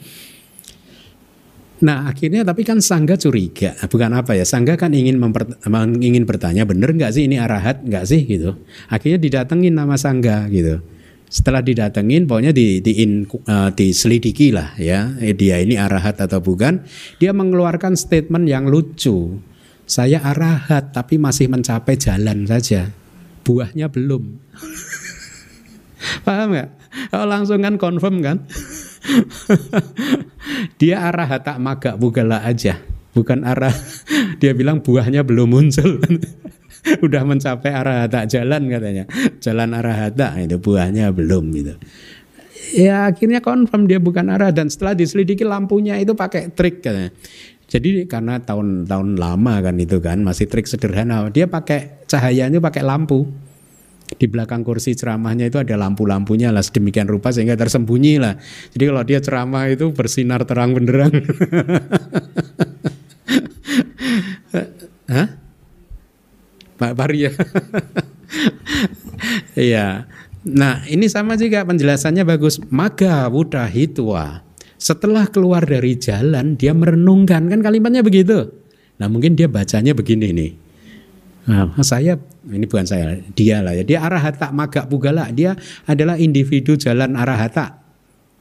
Nah akhirnya tapi kan Sangga curiga, bukan apa ya, Sangga kan ingin memper, ingin bertanya bener nggak sih ini arahat nggak sih gitu. Akhirnya didatengin nama Sangga gitu setelah didatengin pokoknya di, di in, uh, diselidiki lah ya. Eh, dia ini arahat atau bukan. Dia mengeluarkan statement yang lucu. Saya arahat tapi masih mencapai jalan saja. Buahnya belum. Paham nggak? Oh, langsung kan confirm kan? Dia arahat tak maga bugala aja. Bukan arah dia bilang buahnya belum muncul udah mencapai arah tak jalan katanya. Jalan arah hata itu buahnya belum gitu. Ya akhirnya confirm dia bukan arah. Dan setelah diselidiki lampunya itu pakai trik katanya. Jadi karena tahun-tahun lama kan itu kan masih trik sederhana. Dia pakai cahayanya pakai lampu. Di belakang kursi ceramahnya itu ada lampu-lampunya lah sedemikian rupa sehingga tersembunyi lah. Jadi kalau dia ceramah itu bersinar terang benderang. Pak Paria. Iya. nah, ini sama juga penjelasannya bagus. Maga Buddha Hitwa. Setelah keluar dari jalan, dia merenungkan. Kan kalimatnya begitu. Nah, mungkin dia bacanya begini nih. Nah, saya ini bukan saya, dia lah ya. Dia arahata maga pugala. Dia adalah individu jalan arahata.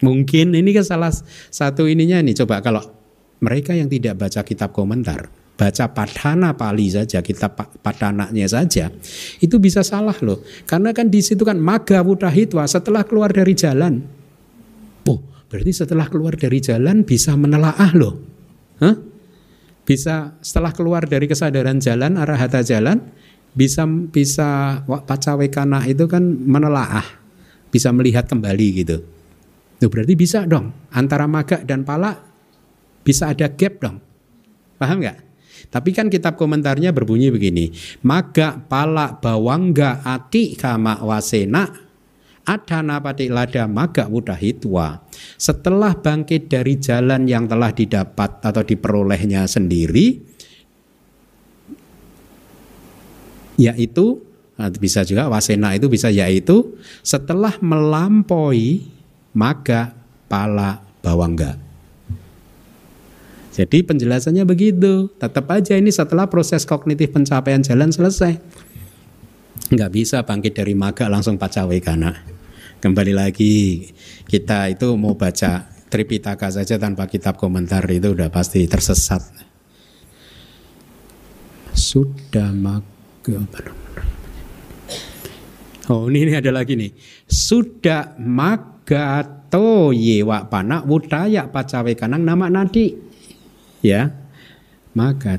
Mungkin ini kan salah satu ininya nih. Coba kalau mereka yang tidak baca kitab komentar, baca padana pali saja, kitab padananya saja, itu bisa salah loh. Karena kan di situ kan maga hitwa setelah keluar dari jalan. Oh, berarti setelah keluar dari jalan bisa menelaah loh. Hah? Bisa setelah keluar dari kesadaran jalan, arahata jalan, bisa bisa pacawekana itu kan menelaah, bisa melihat kembali gitu. Itu berarti bisa dong antara maga dan pala bisa ada gap dong. Paham nggak? Tapi kan kitab komentarnya berbunyi begini. Maga pala bawangga ati kama wasena adana pati lada maga hitwa. Setelah bangkit dari jalan yang telah didapat atau diperolehnya sendiri, yaitu bisa juga wasena itu bisa yaitu setelah melampaui maga pala bawangga. Jadi penjelasannya begitu. Tetap aja ini setelah proses kognitif pencapaian jalan selesai. Nggak bisa bangkit dari maga langsung pacawekana. Kembali lagi kita itu mau baca Tripitaka saja tanpa kitab komentar itu udah pasti tersesat. Sudah maga Oh ini, ini ada lagi nih. Sudah magato yewa panak wudaya pacawe kanang nama nadi ya maka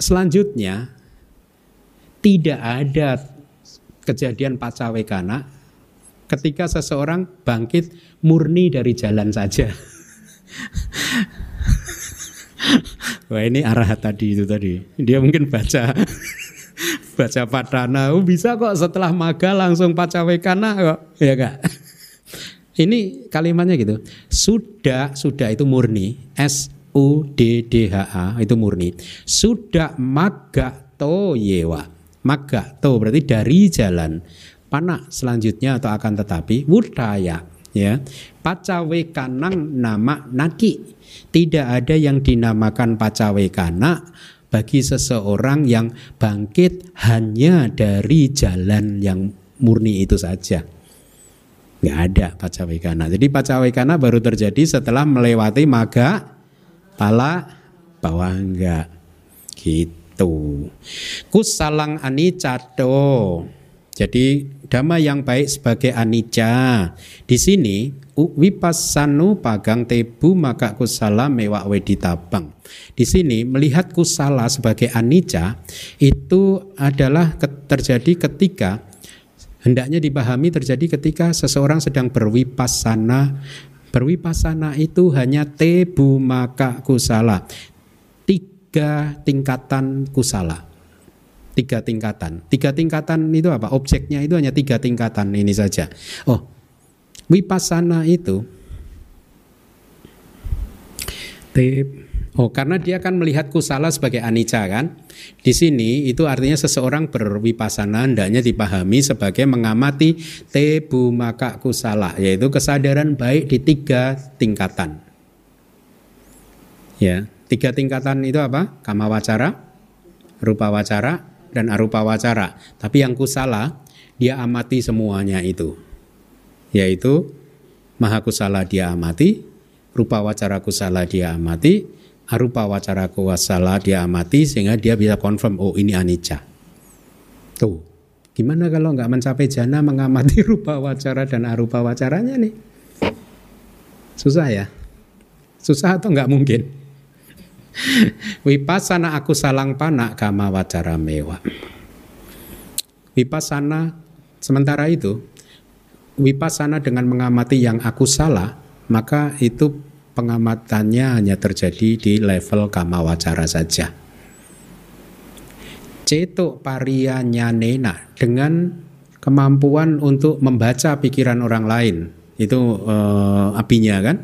selanjutnya tidak ada kejadian pacawekana ketika seseorang bangkit murni dari jalan saja. Wah ini arah tadi itu tadi. Dia mungkin baca baca padana. Oh, bisa kok setelah maga langsung pacawekana kok, ya kak. Ini kalimatnya gitu. Sudah, sudah itu murni. S U D D H A itu murni. Sudah maga to yewa. Maga to berarti dari jalan. Panak selanjutnya atau akan tetapi wudaya ya. Pacawe kanang nama naki. Tidak ada yang dinamakan pacawe kana bagi seseorang yang bangkit hanya dari jalan yang murni itu saja nggak ada pacawekana. Jadi pacawekana baru terjadi setelah melewati maga, pala, bawah enggak. Gitu. Kusalang anicado. Jadi dhamma yang baik sebagai anicca. Di sini wipasanu pagang tebu maka kusala mewak tabang. Di sini melihat kusala sebagai anicca itu adalah terjadi ketika hendaknya dipahami terjadi ketika seseorang sedang berwipasana. Berwipasana itu hanya tebu maka kusala. Tiga tingkatan kusala. Tiga tingkatan. Tiga tingkatan itu apa? Objeknya itu hanya tiga tingkatan ini saja. Oh, wipasana itu teb Oh, karena dia akan melihat kusala sebagai anicca kan. Di sini itu artinya seseorang berwipasana hendaknya dipahami sebagai mengamati tebu maka kusala, yaitu kesadaran baik di tiga tingkatan. Ya, tiga tingkatan itu apa? Kama wacara, rupa wacara, dan arupa wacara. Tapi yang kusala dia amati semuanya itu. Yaitu maha kusala dia amati, rupa wacara kusala dia amati, arupa wacara kuwasala dia amati sehingga dia bisa confirm oh ini anicca. Tuh, gimana kalau nggak mencapai jana mengamati rupa wacara dan arupa wacaranya nih? Susah ya? Susah atau nggak mungkin? Wipasana aku salang panak kama wacara mewa. Wipasana sementara itu wipasana dengan mengamati yang aku salah maka itu pengamatannya hanya terjadi di level kama wacara saja. Cetuk parianya nena dengan kemampuan untuk membaca pikiran orang lain itu eh, apinya kan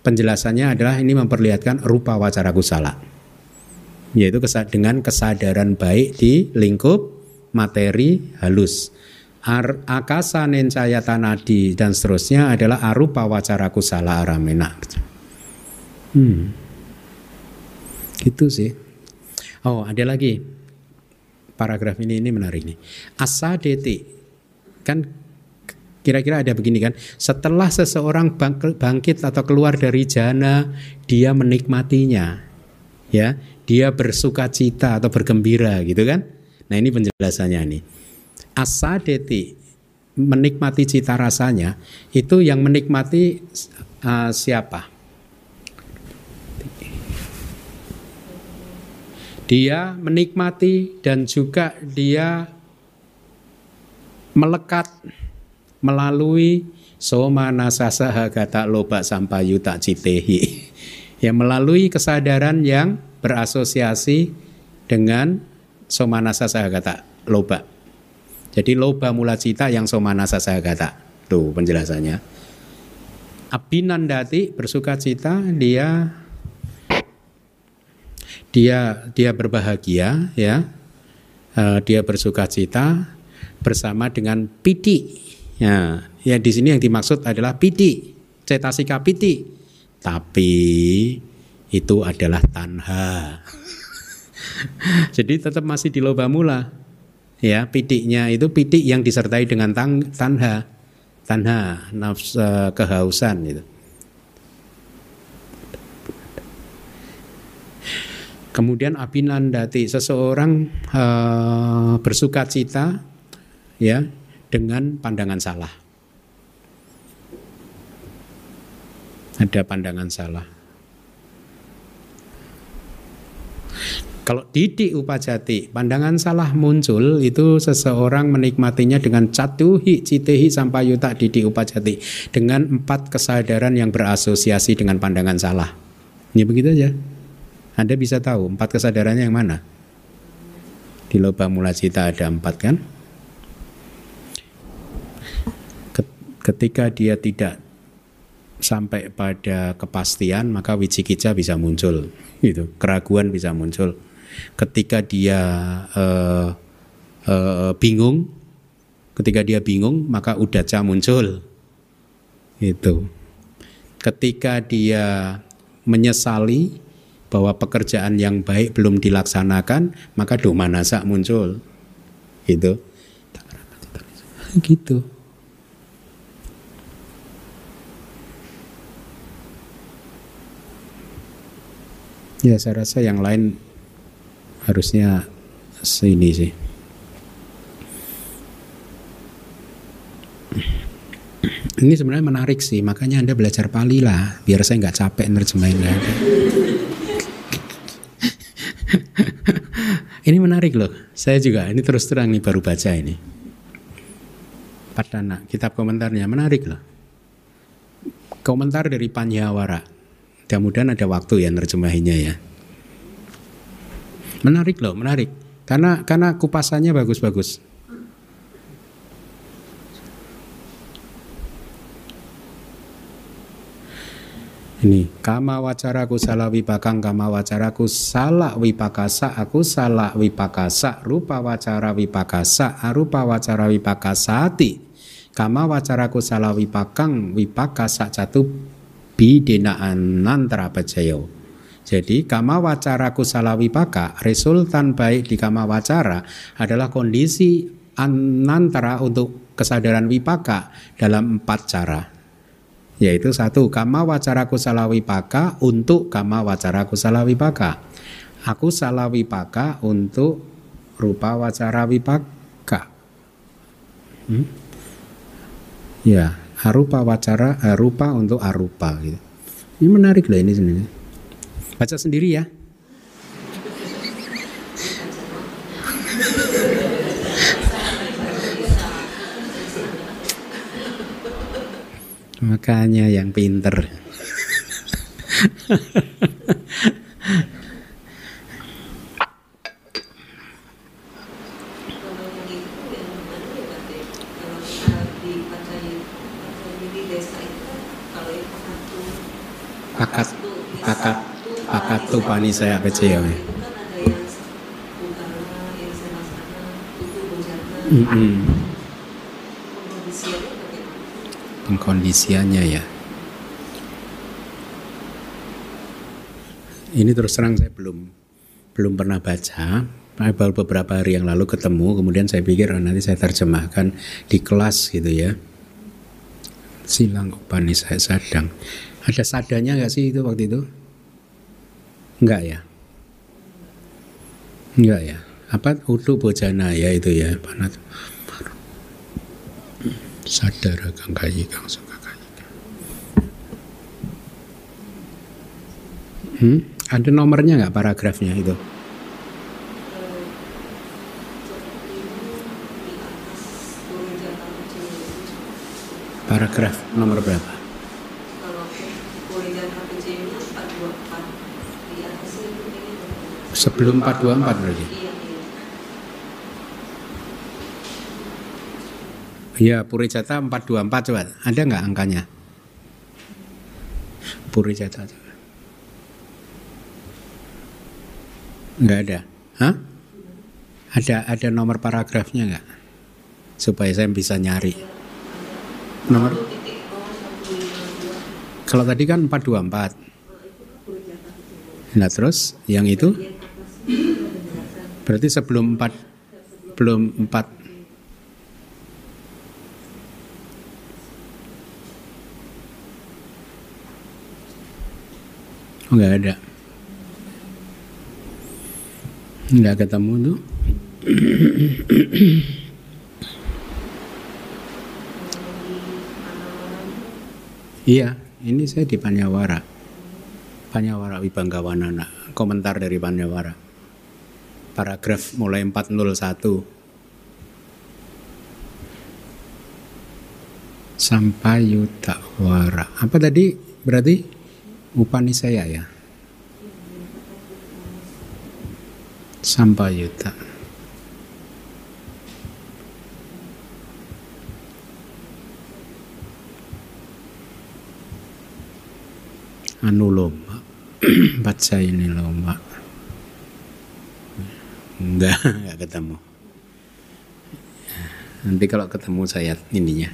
penjelasannya adalah ini memperlihatkan rupa wacara kusala yaitu dengan kesadaran baik di lingkup materi halus Ar, akasa nencaya tanadi dan seterusnya adalah arupa wacara kusala aramena. Hmm. Gitu sih. Oh, ada lagi. paragraf ini ini menarik nih. Asadeti kan kira-kira ada begini kan. Setelah seseorang bangkit atau keluar dari jana, dia menikmatinya. Ya, dia bersuka cita atau bergembira gitu kan. Nah, ini penjelasannya nih. Asadeti menikmati cita rasanya itu yang menikmati uh, siapa? Dia menikmati dan juga dia melekat melalui soma nasasaha kata loba sampayuta citehi yang melalui kesadaran yang berasosiasi dengan soma nasasaha kata loba. Jadi loba mula cita yang soma nasasaha kata. Tuh penjelasannya. Abinandati bersuka cita dia dia dia berbahagia ya. Uh, dia bersuka cita bersama dengan piti ya ya di sini yang dimaksud adalah piti cetasika piti tapi itu adalah tanha. Jadi tetap masih di loba mula. Ya pitiknya itu pitik yang disertai dengan tang, tanha. Tanha nafs uh, kehausan itu Kemudian abinandati seseorang uh, bersuka cita ya dengan pandangan salah. Ada pandangan salah. Kalau didik upajati, pandangan salah muncul itu seseorang menikmatinya dengan catuhi citehi sampai yuta didik upajati dengan empat kesadaran yang berasosiasi dengan pandangan salah. Ini begitu aja. Anda bisa tahu empat kesadarannya yang mana? Di loba mula cita ada empat kan? Ketika dia tidak sampai pada kepastian maka wicikica bisa muncul gitu keraguan bisa muncul ketika dia uh, uh, bingung ketika dia bingung maka udaca muncul itu ketika dia menyesali bahwa pekerjaan yang baik belum dilaksanakan, maka doma nasa muncul. Gitu. Gitu. Ya saya rasa yang lain harusnya sini sih. Ini sebenarnya menarik sih, makanya Anda belajar Pali lah, biar saya nggak capek nerjemahin ini menarik loh. Saya juga ini terus terang nih baru baca ini. Padana, kitab komentarnya menarik loh. Komentar dari Panyawara. Mudah-mudahan ada waktu ya nerjemahinya ya. Menarik loh, menarik. Karena karena kupasannya bagus-bagus. Ini. Kama wacaraku salah wipakang kama wacaraku salah wipakasa aku salah wipakasa rupa wacara wipakasa arupa wacara wipakasati. Kama wacaraku salah wipakang wipakasa catu bidenaan nantara bajayo. Jadi kama wacaraku salah wipaka resultan baik di kama wacara adalah kondisi anantara untuk kesadaran wipaka dalam empat cara yaitu satu kama wacara kusala wipaka untuk kama wacara kusala wipaka aku salah wipaka untuk rupa wacara wipaka hmm? ya arupa wacara arupa untuk arupa gitu. Ini menarik lah ini sendiri baca sendiri ya Makanya yang pinter. pakat pakat pakat tuh pani saya kecil ya. Mm -hmm. Pengkondisiannya ya. Ini terus terang saya belum belum pernah baca. baru beberapa hari yang lalu ketemu kemudian saya pikir oh, nanti saya terjemahkan di kelas gitu ya. Silang upani saya sadang. Ada sadanya nggak sih itu waktu itu? Enggak ya? Enggak ya? Apa utuh bojana ya itu ya panat sadar kang kayi kang suka kayi hmm? ada nomornya nggak paragrafnya itu Paragraf nomor berapa? Sebelum 424 berarti? Iya, Purijata 424 coba. Ada nggak angkanya? Purijata coba. Nggak ada. Hah? Ada ada nomor paragrafnya nggak? Supaya saya bisa nyari nomor kalau tadi kan 424 nah terus yang itu berarti sebelum 4 belum 4 nggak ada nggak ketemu tuh Iya, ini saya di Panyawara. Panyawara Wibanggawanana, komentar dari Panyawara. Paragraf mulai 401 sampai Yutawara. Apa tadi? Berarti Upanisaya ya? Sampai Yuta. anu lomba baca ini lomba enggak enggak ketemu. Nanti kalau ketemu saya ininya.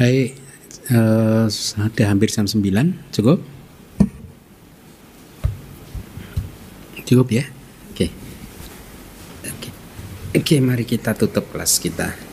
Baik uh, sudah hampir jam 9 cukup? Cukup ya? Oke. Okay. oke okay, mari kita tutup kelas kita